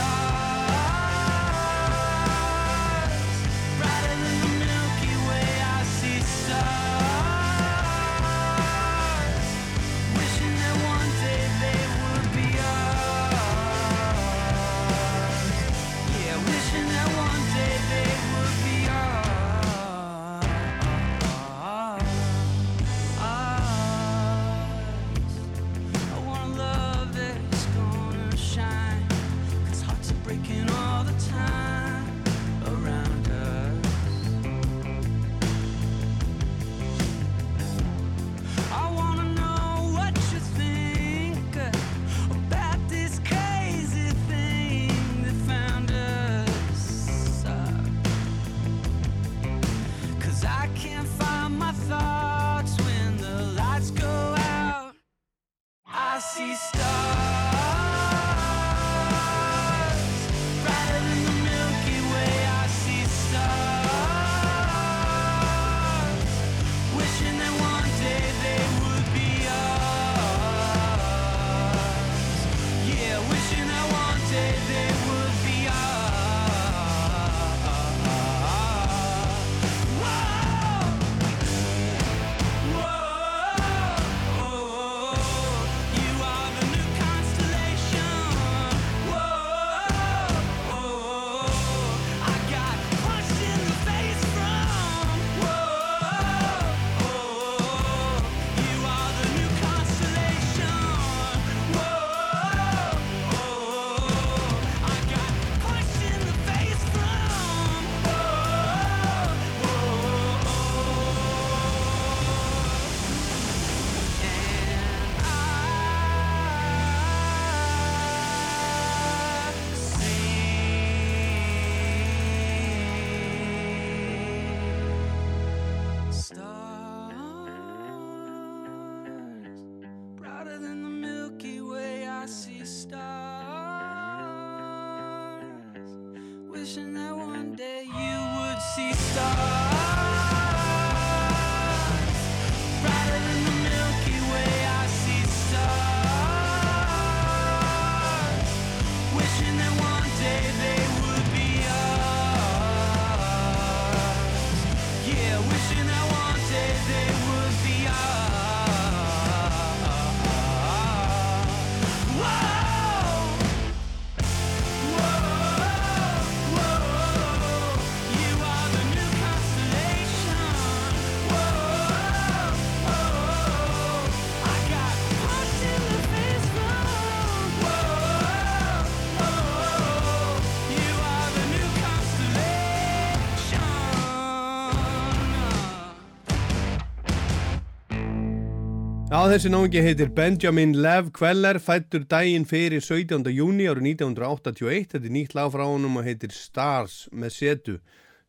Já, þessi náingi heitir Benjamin Lev Kveller, fættur daginn fyrir 17. júni árið 1981. Þetta er nýtt lag frá honum og heitir Stars með setu,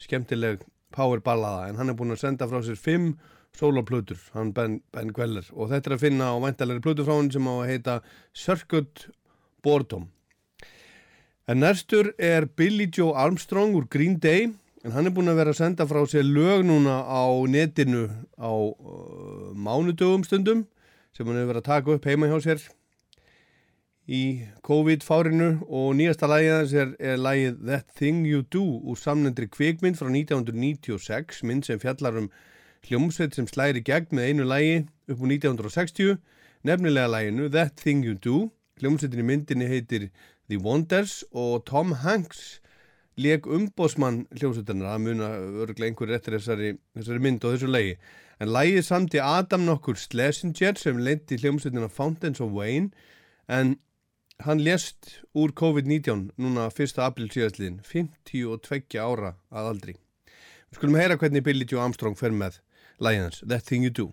skemmtileg powerballaða, en hann er búinn að senda frá sér fimm soloplötur, hann Ben, ben Kveller, og þetta er að finna á væntalegri plötu frá hann sem á að heita Circuit Boredom. En næstur er Billy Joe Armstrong úr Green Day, en hann er búinn að vera að senda frá sér lög núna á netinu á uh, mánudögum stundum sem hann hefur verið að taka upp heima hjá sér í COVID-fárinu. Og nýjasta lagið hans er, er lagið That Thing You Do úr samnendri kvikmynd frá 1996, mynd sem fjallar um hljómsveit sem slæri gegn með einu lagi upp úr 1960, nefnilega laginu That Thing You Do. Hljómsveitin í myndinni heitir The Wonders og Tom Hanks leik umbósmann hljómsveitarnar að muna örglega einhver eftir þessari, þessari mynd og þessu lagi en lagið samti Adam nokkur Schlesinger sem leiti hljómsveitina Fountains of Wayne en hann lést úr COVID-19 núna 1. april síðastliðin 52 ára að aldri við skulum heyra hvernig Billy Joe Armstrong fer með lagið hans That Thing You Do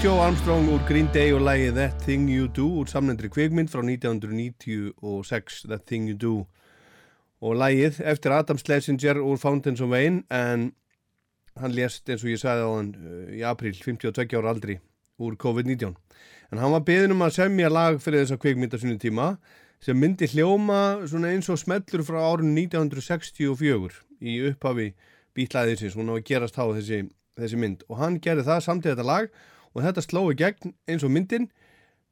Joe Armstrong úr Green Day og lægið That Thing You Do úr samnendri kvikmynd frá 1996 That Thing You Do. Og lægið eftir Adam Schlesinger úr Fountains of Wayne en hann lést eins og ég sagði á hann í april 52 ára aldri úr COVID-19 en hann var beðin um að semja lag fyrir þessa kvikmynd á sinni tíma sem myndi hljóma eins og smellur frá árun 1964 í upphafi bítlaðinsins, hún á að gerast á þessi, þessi mynd. Og hann gerði það samtíð þetta lag og þetta slói gegn eins og myndin.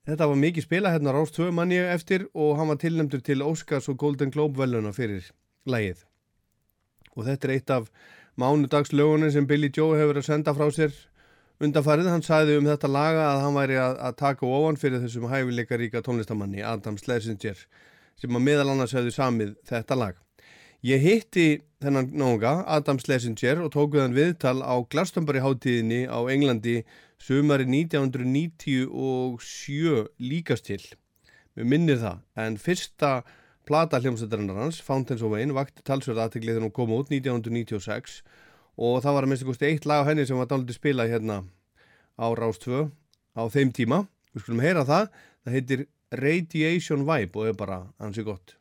Þetta var mikið spila hérna Rás 2 mann ég eftir og hann var tilnæmdur til Oscars og Golden Globe veluna fyrir lagið. Og þetta er eitt af mánudagslögunum sem Billy Joe hefur að senda frá sér undanfarið, hann sagði um þetta laga að hann væri að, að taka ofan fyrir þessum hæfileika ríka tónlistamanni Adam Schlesinger sem að meðal annars hefði samið þetta lag Ég hitti þennan nóga, Adam Schlesinger, og tókuð hann viðtal á Glastonbury hátíðinni á Englandi sumari 1997 líkast til. Mér minnir það, en fyrsta plata hljómsveitarinnar hans, Fountains of Wayne, vakti talsverð aðteglið þegar hún kom út 1996 og það var að minnst eitt lag á henni sem var dálítið spilað hérna á Rás 2 á þeim tíma. Við skulum heyra það, það heitir Radiation Vibe og er bara ansi gott.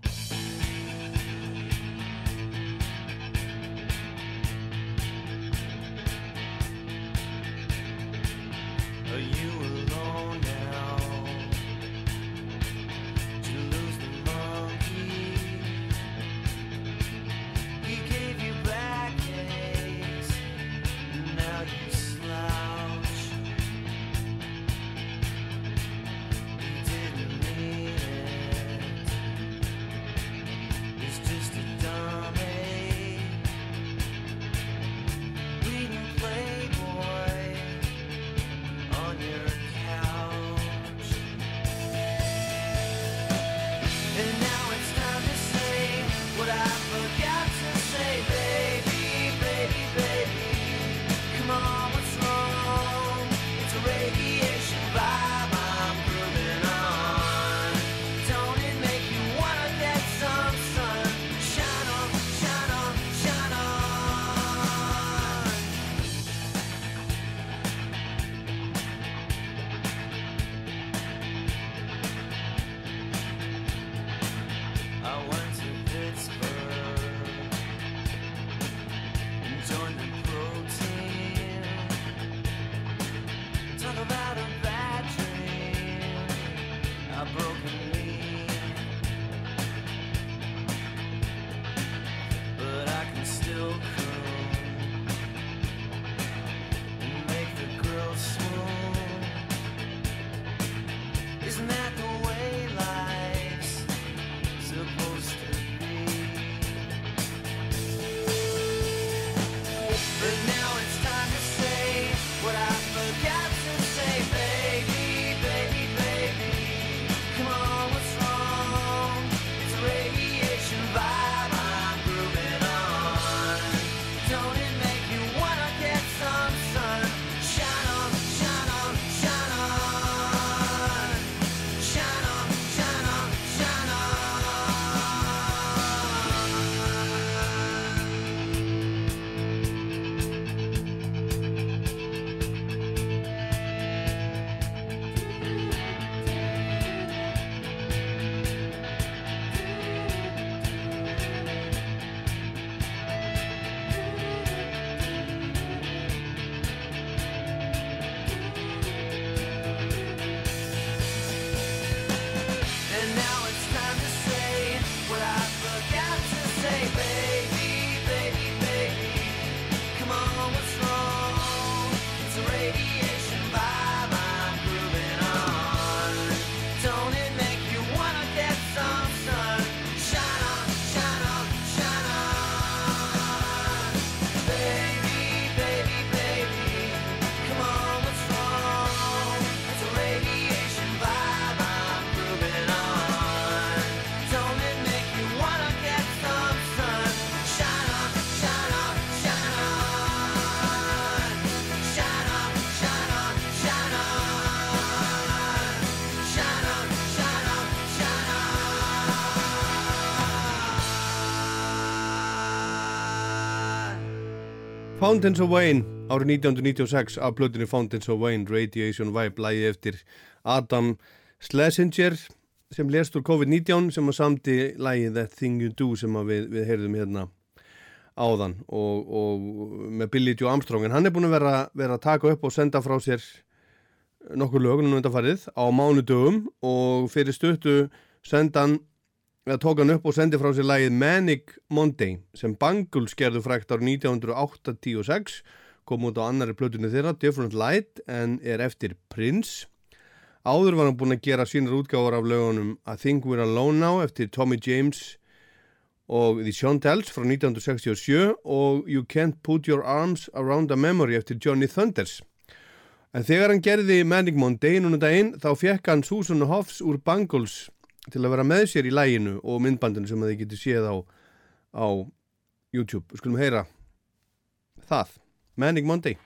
Fountains of Wayne árið 1996 af plötunni Fountains of Wayne Radiation Vibe lægi eftir Adam Schlesinger sem lést úr COVID-19 sem að samti lægi That Thing You Do sem við, við heyrðum hérna áðan og, og með Billy Joe Armstrong. En hann er búin að vera, vera að taka upp og senda frá sér nokkur lögunum undanfarið á mánudögum og fyrir stuttu senda hann eða tók hann upp og sendi frá sér lægið Manic Monday sem Bangles gerðu frækt árið 1986 kom út á annari plötunni þeirra Different Light en er eftir Prince. Áður var hann búinn að gera sínar útgáfar af lögunum I Think We're Alone Now eftir Tommy James og The Shontells frá 1967 og You Can't Put Your Arms Around a Memory eftir Johnny Thunders. En þegar hann gerði Manic Monday núna daginn þá fekk hann Susan Hoffs úr Bangles til að vera með sér í læginu og myndbandinu sem þið getur séð á, á YouTube. Skulum heyra það. Manic Monday.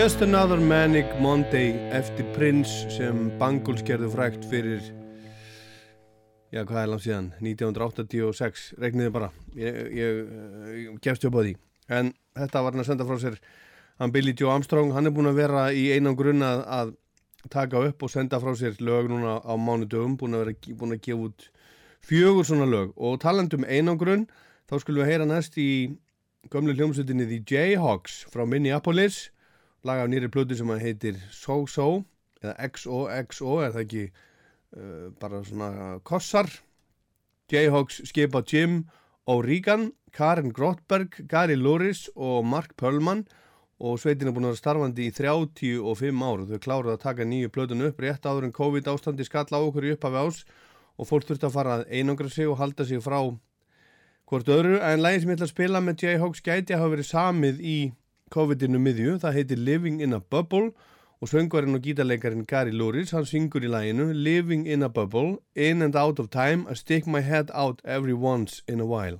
Just Another Manic Monday eftir Prince sem Bangles gerðu frækt fyrir já hvað er langt síðan? 1986, regniði bara. Ég, ég, ég gefst upp á því. En þetta var hann að senda frá sér. Hann Billy Joe Armstrong, hann er búin að vera í einan grunn að, taka upp og senda frá sér lög núna á mánudögum. Búin að vera búin að gefa út fjögur svona lög. Og talandum einan grunn þá skulum við heyra næst í gömlu hljómsveitinni The Jayhawks frá Minneapolis lag af nýri plötu sem að heitir So So eða XOXO er það ekki uh, bara svona kossar. Jayhawks skipa Jim O'Regan, Karen Grotberg Gary Luris og Mark Pöllmann og sveitin er búin að vera starfandi í 35 ár. Og þau kláruð að taka nýju plötun upp rétt áður en COVID ástandi skall á okkur í upphafi ás og fólk þurfti að fara að einangra sig og halda sig frá hvort öðru. En lægin sem ég ætla að spila með Jayhawks gæti að hafa verið samið í COVID-inu miðju, það heitir Living in a Bubble og söngvarinn og gítarleikarin Gary Luris, hann syngur í læginu Living in a Bubble, In and Out of Time I stick my head out every once in a while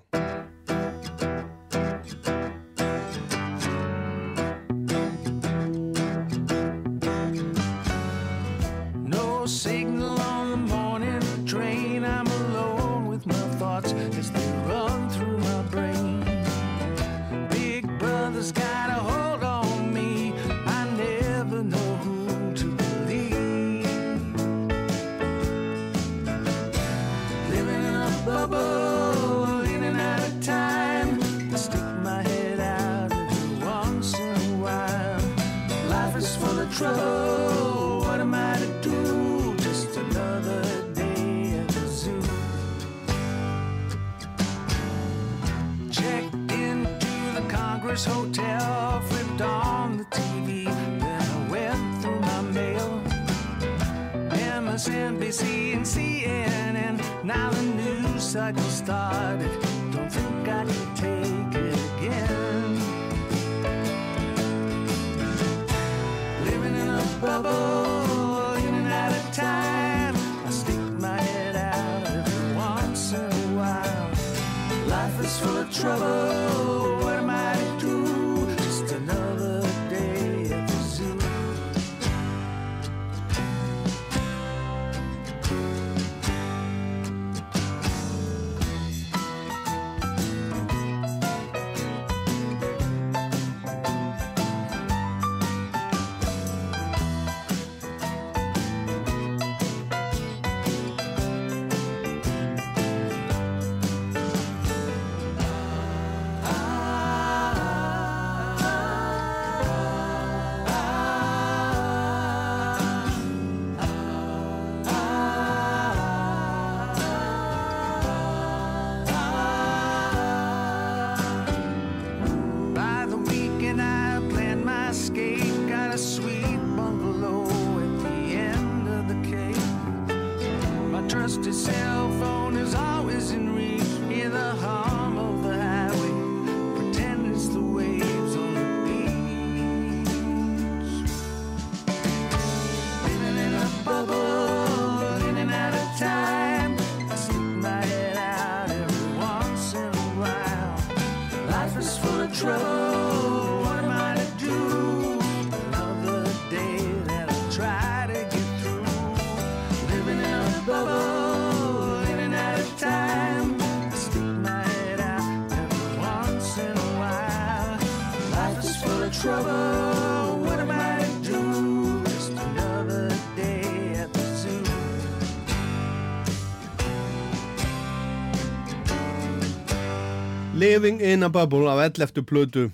Living in a Bubble af 11. plötu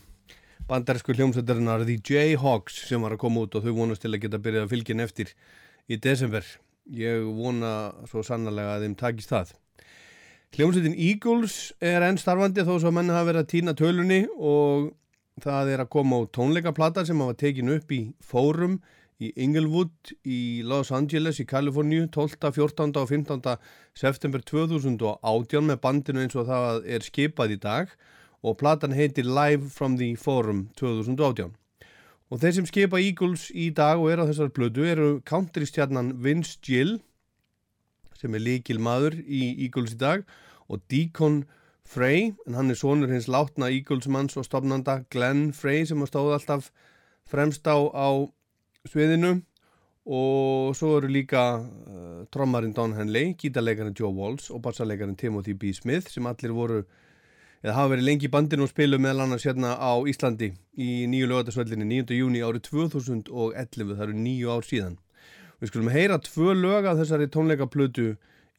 bandarsku hljómsveitarinnar The Jayhawks sem var að koma út og þau vonast til að geta byrjað að fylgja henni eftir í desember ég vona svo sannarlega að þeim takist það. Hljómsveitin Eagles er enn starfandi þó svo að menn hafa verið að týna tölunni og það er að koma á tónleikaplata sem hafa tekin upp í fórum í Inglewood í Los Angeles í Kaliforníu 12., 14. og 15. september 2018 með bandinu eins og það er skipað í dag og platan heitir Live from the Forum 2018. Og þeir sem skipa Eagles í dag og eru á þessar blödu eru countrystjarnan Vince Gill sem er líkil maður í Eagles í dag og Deacon Frey en hann er sonur hins látna Eagles manns og stopnanda Glenn Frey sem stóð alltaf fremst á, á sviðinu og svo eru líka uh, trommarinn Don Henley, gítarleikarinn Joe Walsh og bassarleikarinn Timothy B. Smith sem allir voru eða hafa verið lengi í bandinu og spilu meðal annars hérna á Íslandi í nýju lögatarsvöllinni 9. júni árið 2011, það eru nýju ár síðan. Við skulum heyra tvö lög af þessari tónleikaplötu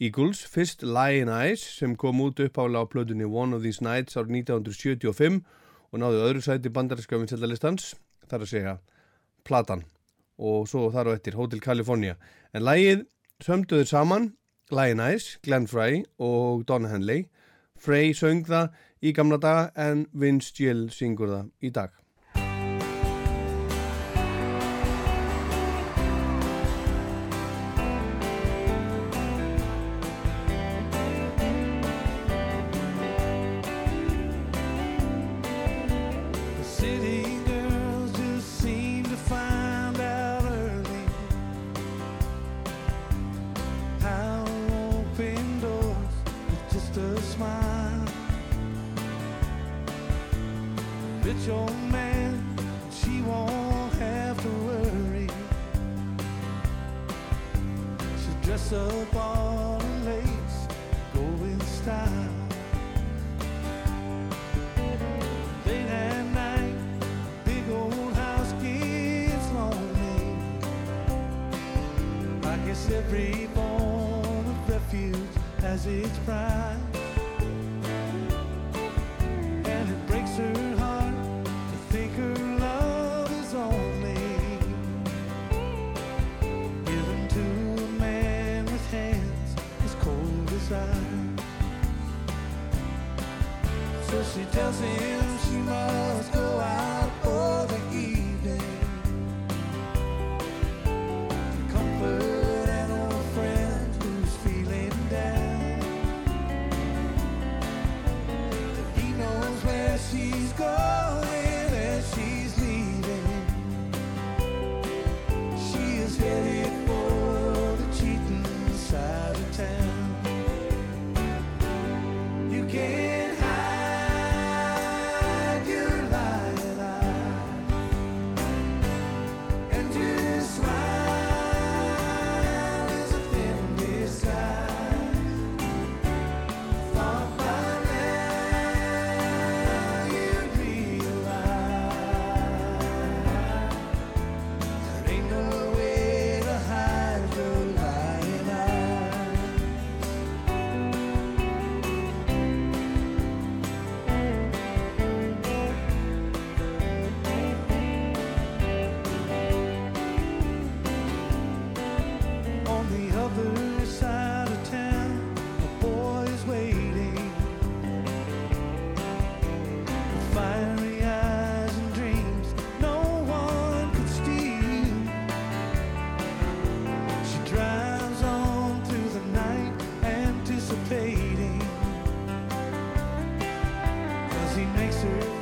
Eagles, fyrst Lion Eyes sem kom út uppála á plötunni One of These Nights árið 1975 og náðu öðru sæti bandarinska vinsætlalistans, þar að segja Platan og svo þar á ettir Hotel California. En lægið sömduður saman Lion Eyes, Glenn Frey og Don Henley. Frey söng það í gamla daga en Vince Gill syngur það í dag. He makes her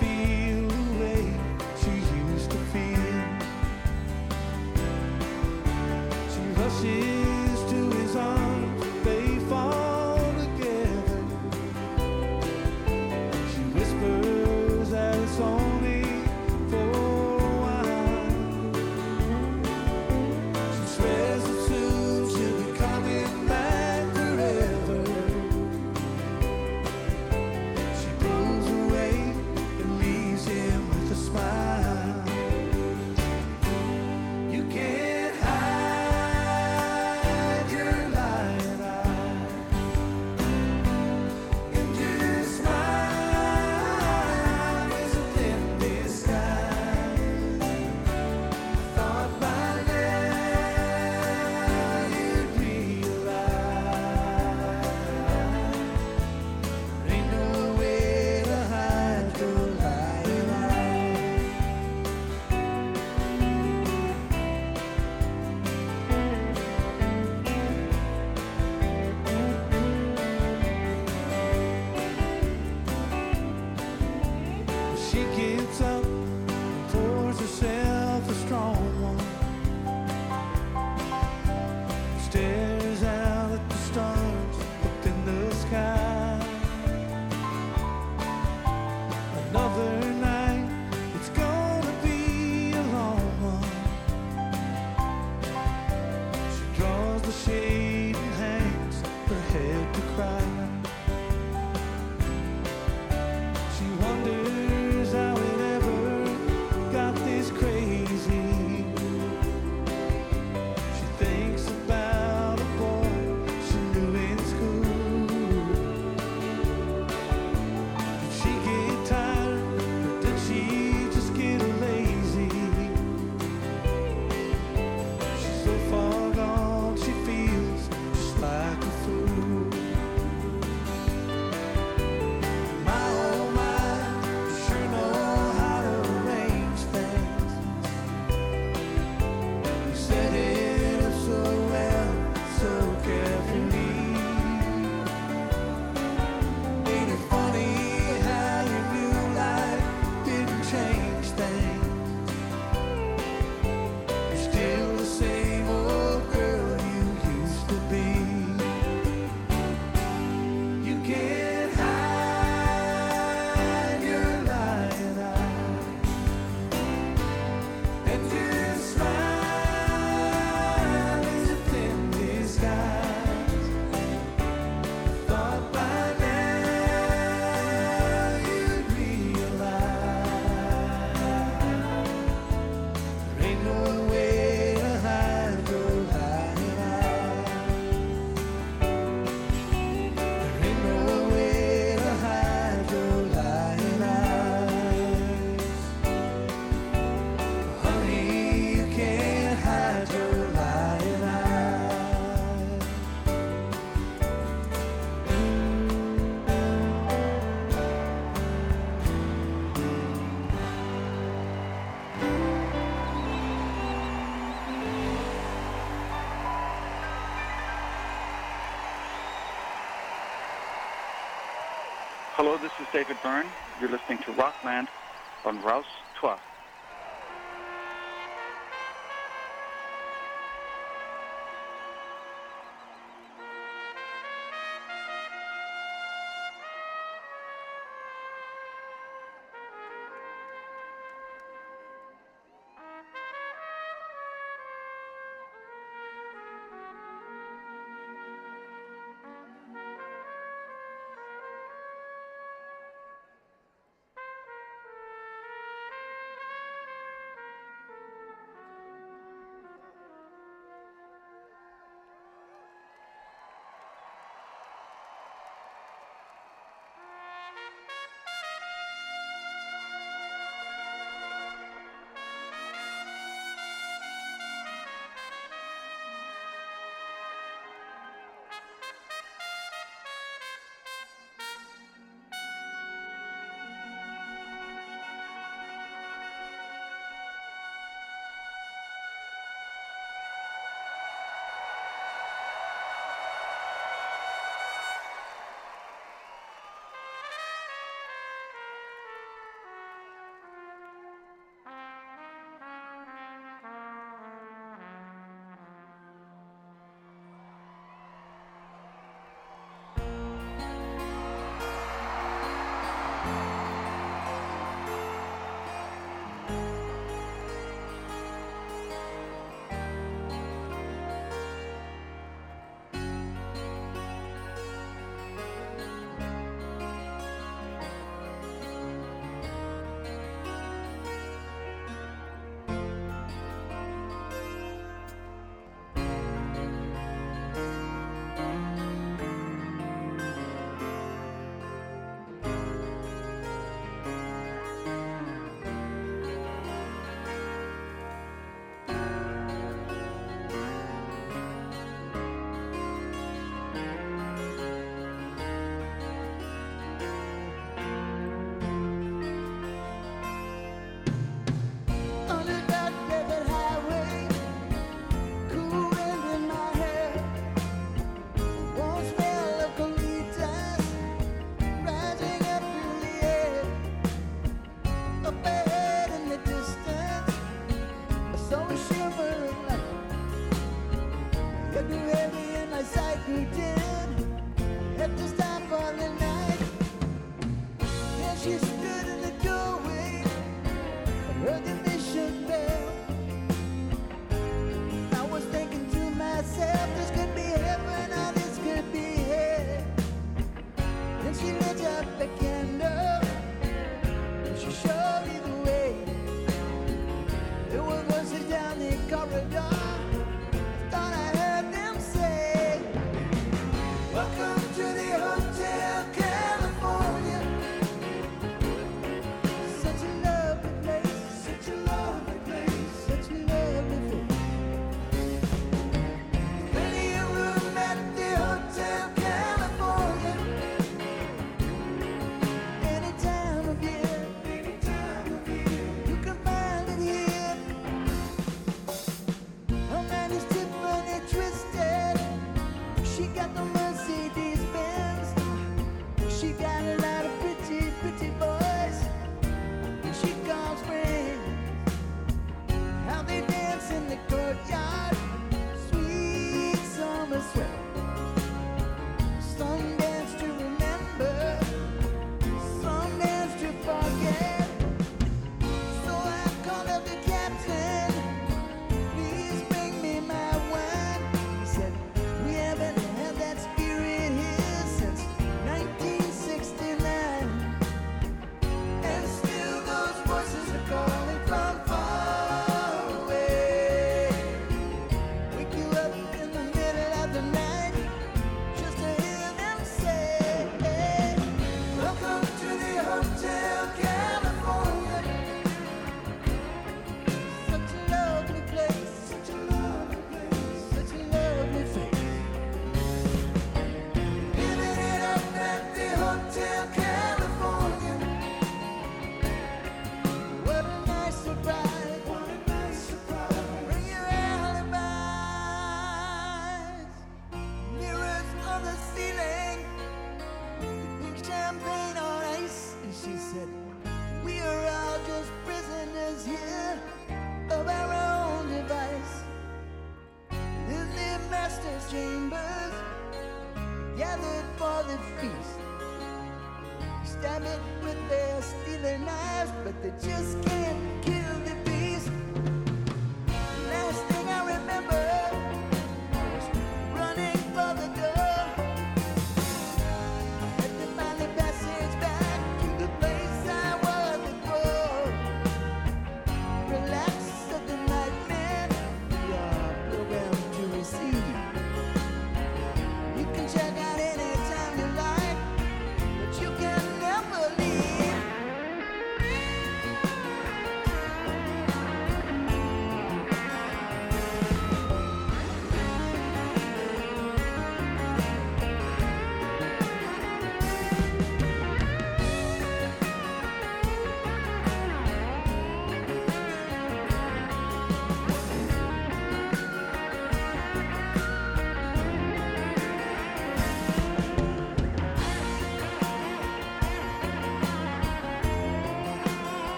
Hello, this is David Byrne. You're listening to Rockland on Rouse 12.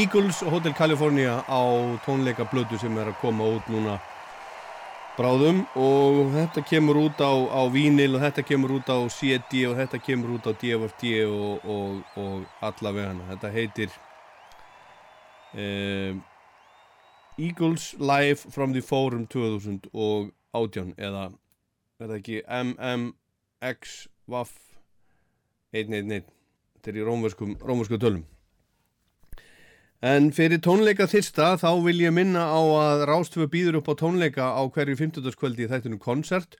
Eagles og Hotel California á tónleika blödu sem er að koma út núna. Bráðum. Og þetta kemur út á, á vínil og þetta kemur út á CD og þetta kemur út á DFFD og, og, og allavega hana. Þetta heitir um, Eagles Live from the Forum 2018 eða er það ekki MMX Waff 111 þetta er í rómversku tölum En fyrir tónleika þyrsta þá vil ég minna á að Rástfjö býður upp á tónleika á hverju 50. kvöldi í þættunum koncert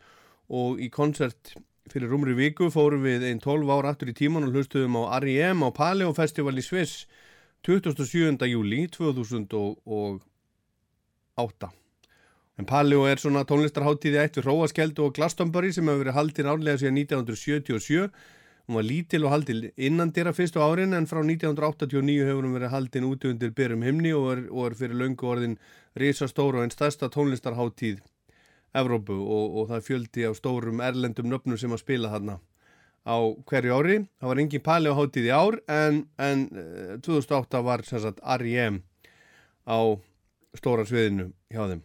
og í koncert fyrir rúmri viku fórum við einn 12 ára aftur í tíman og hlustuðum á R.I.M. á Paleo Festival í Sviss 27. júli 2008. En Paleo er svona tónlistarháttíði eitt við Róaskeld og Glastonbury sem hefur verið haldin árlega síðan 1977 Hún var lítil og haldil innan dýra fyrstu árin en frá 1989 hefur hún verið haldin út undir byrjum himni og er, og er fyrir löngu orðin risastóra og einn stærsta tónlistarháttíð Evrópu og, og það fjöldi á stórum erlendum nöfnum sem að spila þarna á hverju ári. Það var engin pali á háttíð í ár en, en eh, 2008 var sem sagt R.I.M. á stóra sviðinu hjá þeim.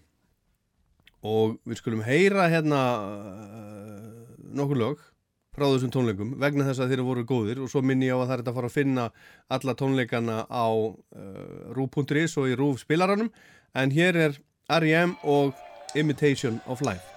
Og við skulum heyra hérna uh, nokkur lög frá þessum tónleikum vegna þess að þeirra voru góðir og svo minni ég á að það er að fara að finna alla tónleikana á uh, rúf.is og í rúf spilaranum en hér er R.E.M. og Imitation of Life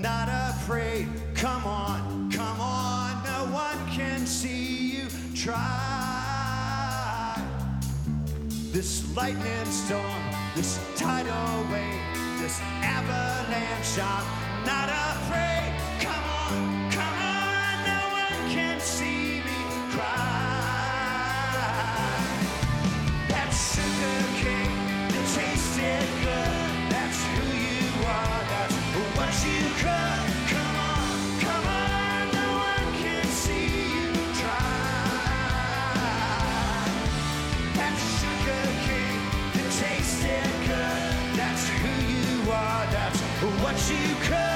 Not afraid. Come on, come on. No one can see you try. This lightning storm, this tidal wave, this avalanche. I'm not afraid. You are. That's what you could.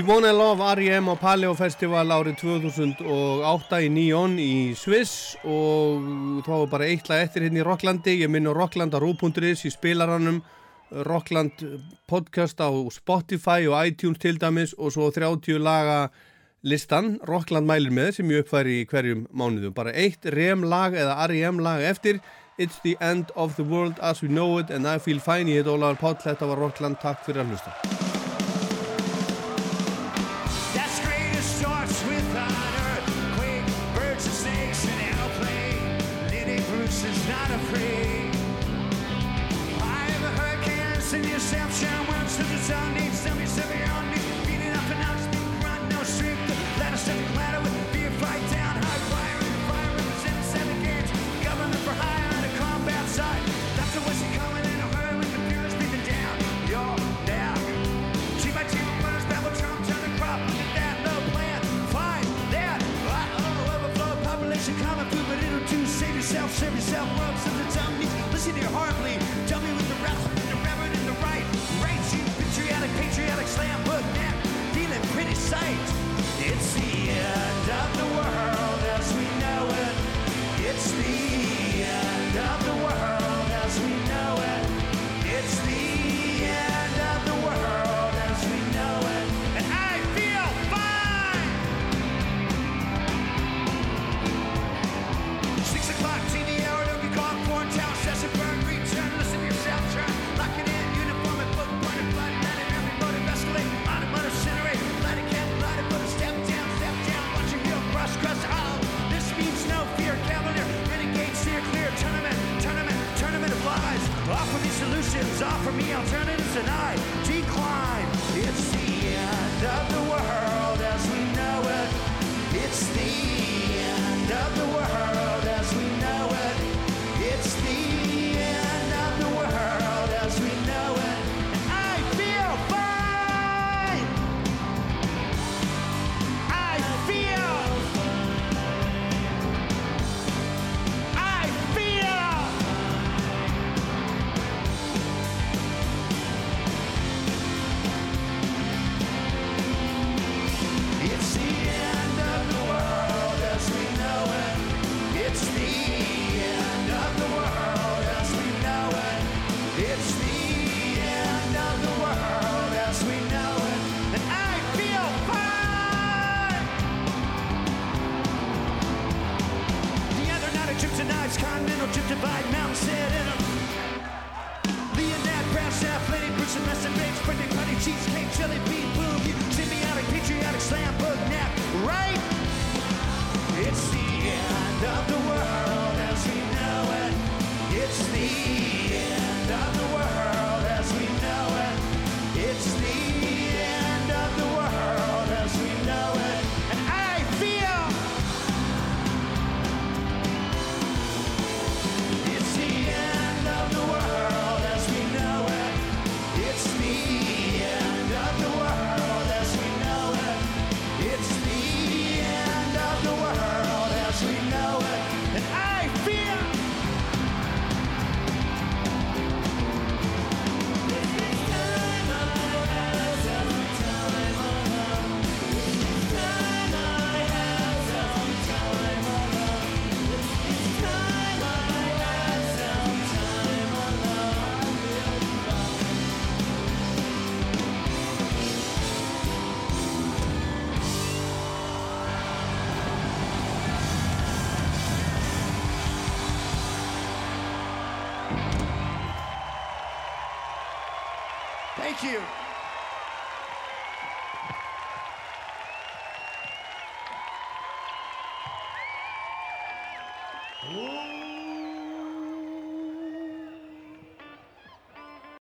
Dimona Love, R.E.M. á Paleo Festival árið 2008 í Nýjón í Sviss og þá er bara eitthvað eftir hérna í Rocklandi ég minn á rockland.ru.is í spilaranum Rockland podcast á Spotify og iTunes til dæmis og svo 30 laga listan, Rockland mælir með sem ég uppfæri í hverjum mánuðum bara eitt R.E.M. lag eða R.E.M. lag eftir It's the end of the world as we know it and I feel fine, ég heit Ólaður Páll þetta var Rockland, takk fyrir að hlusta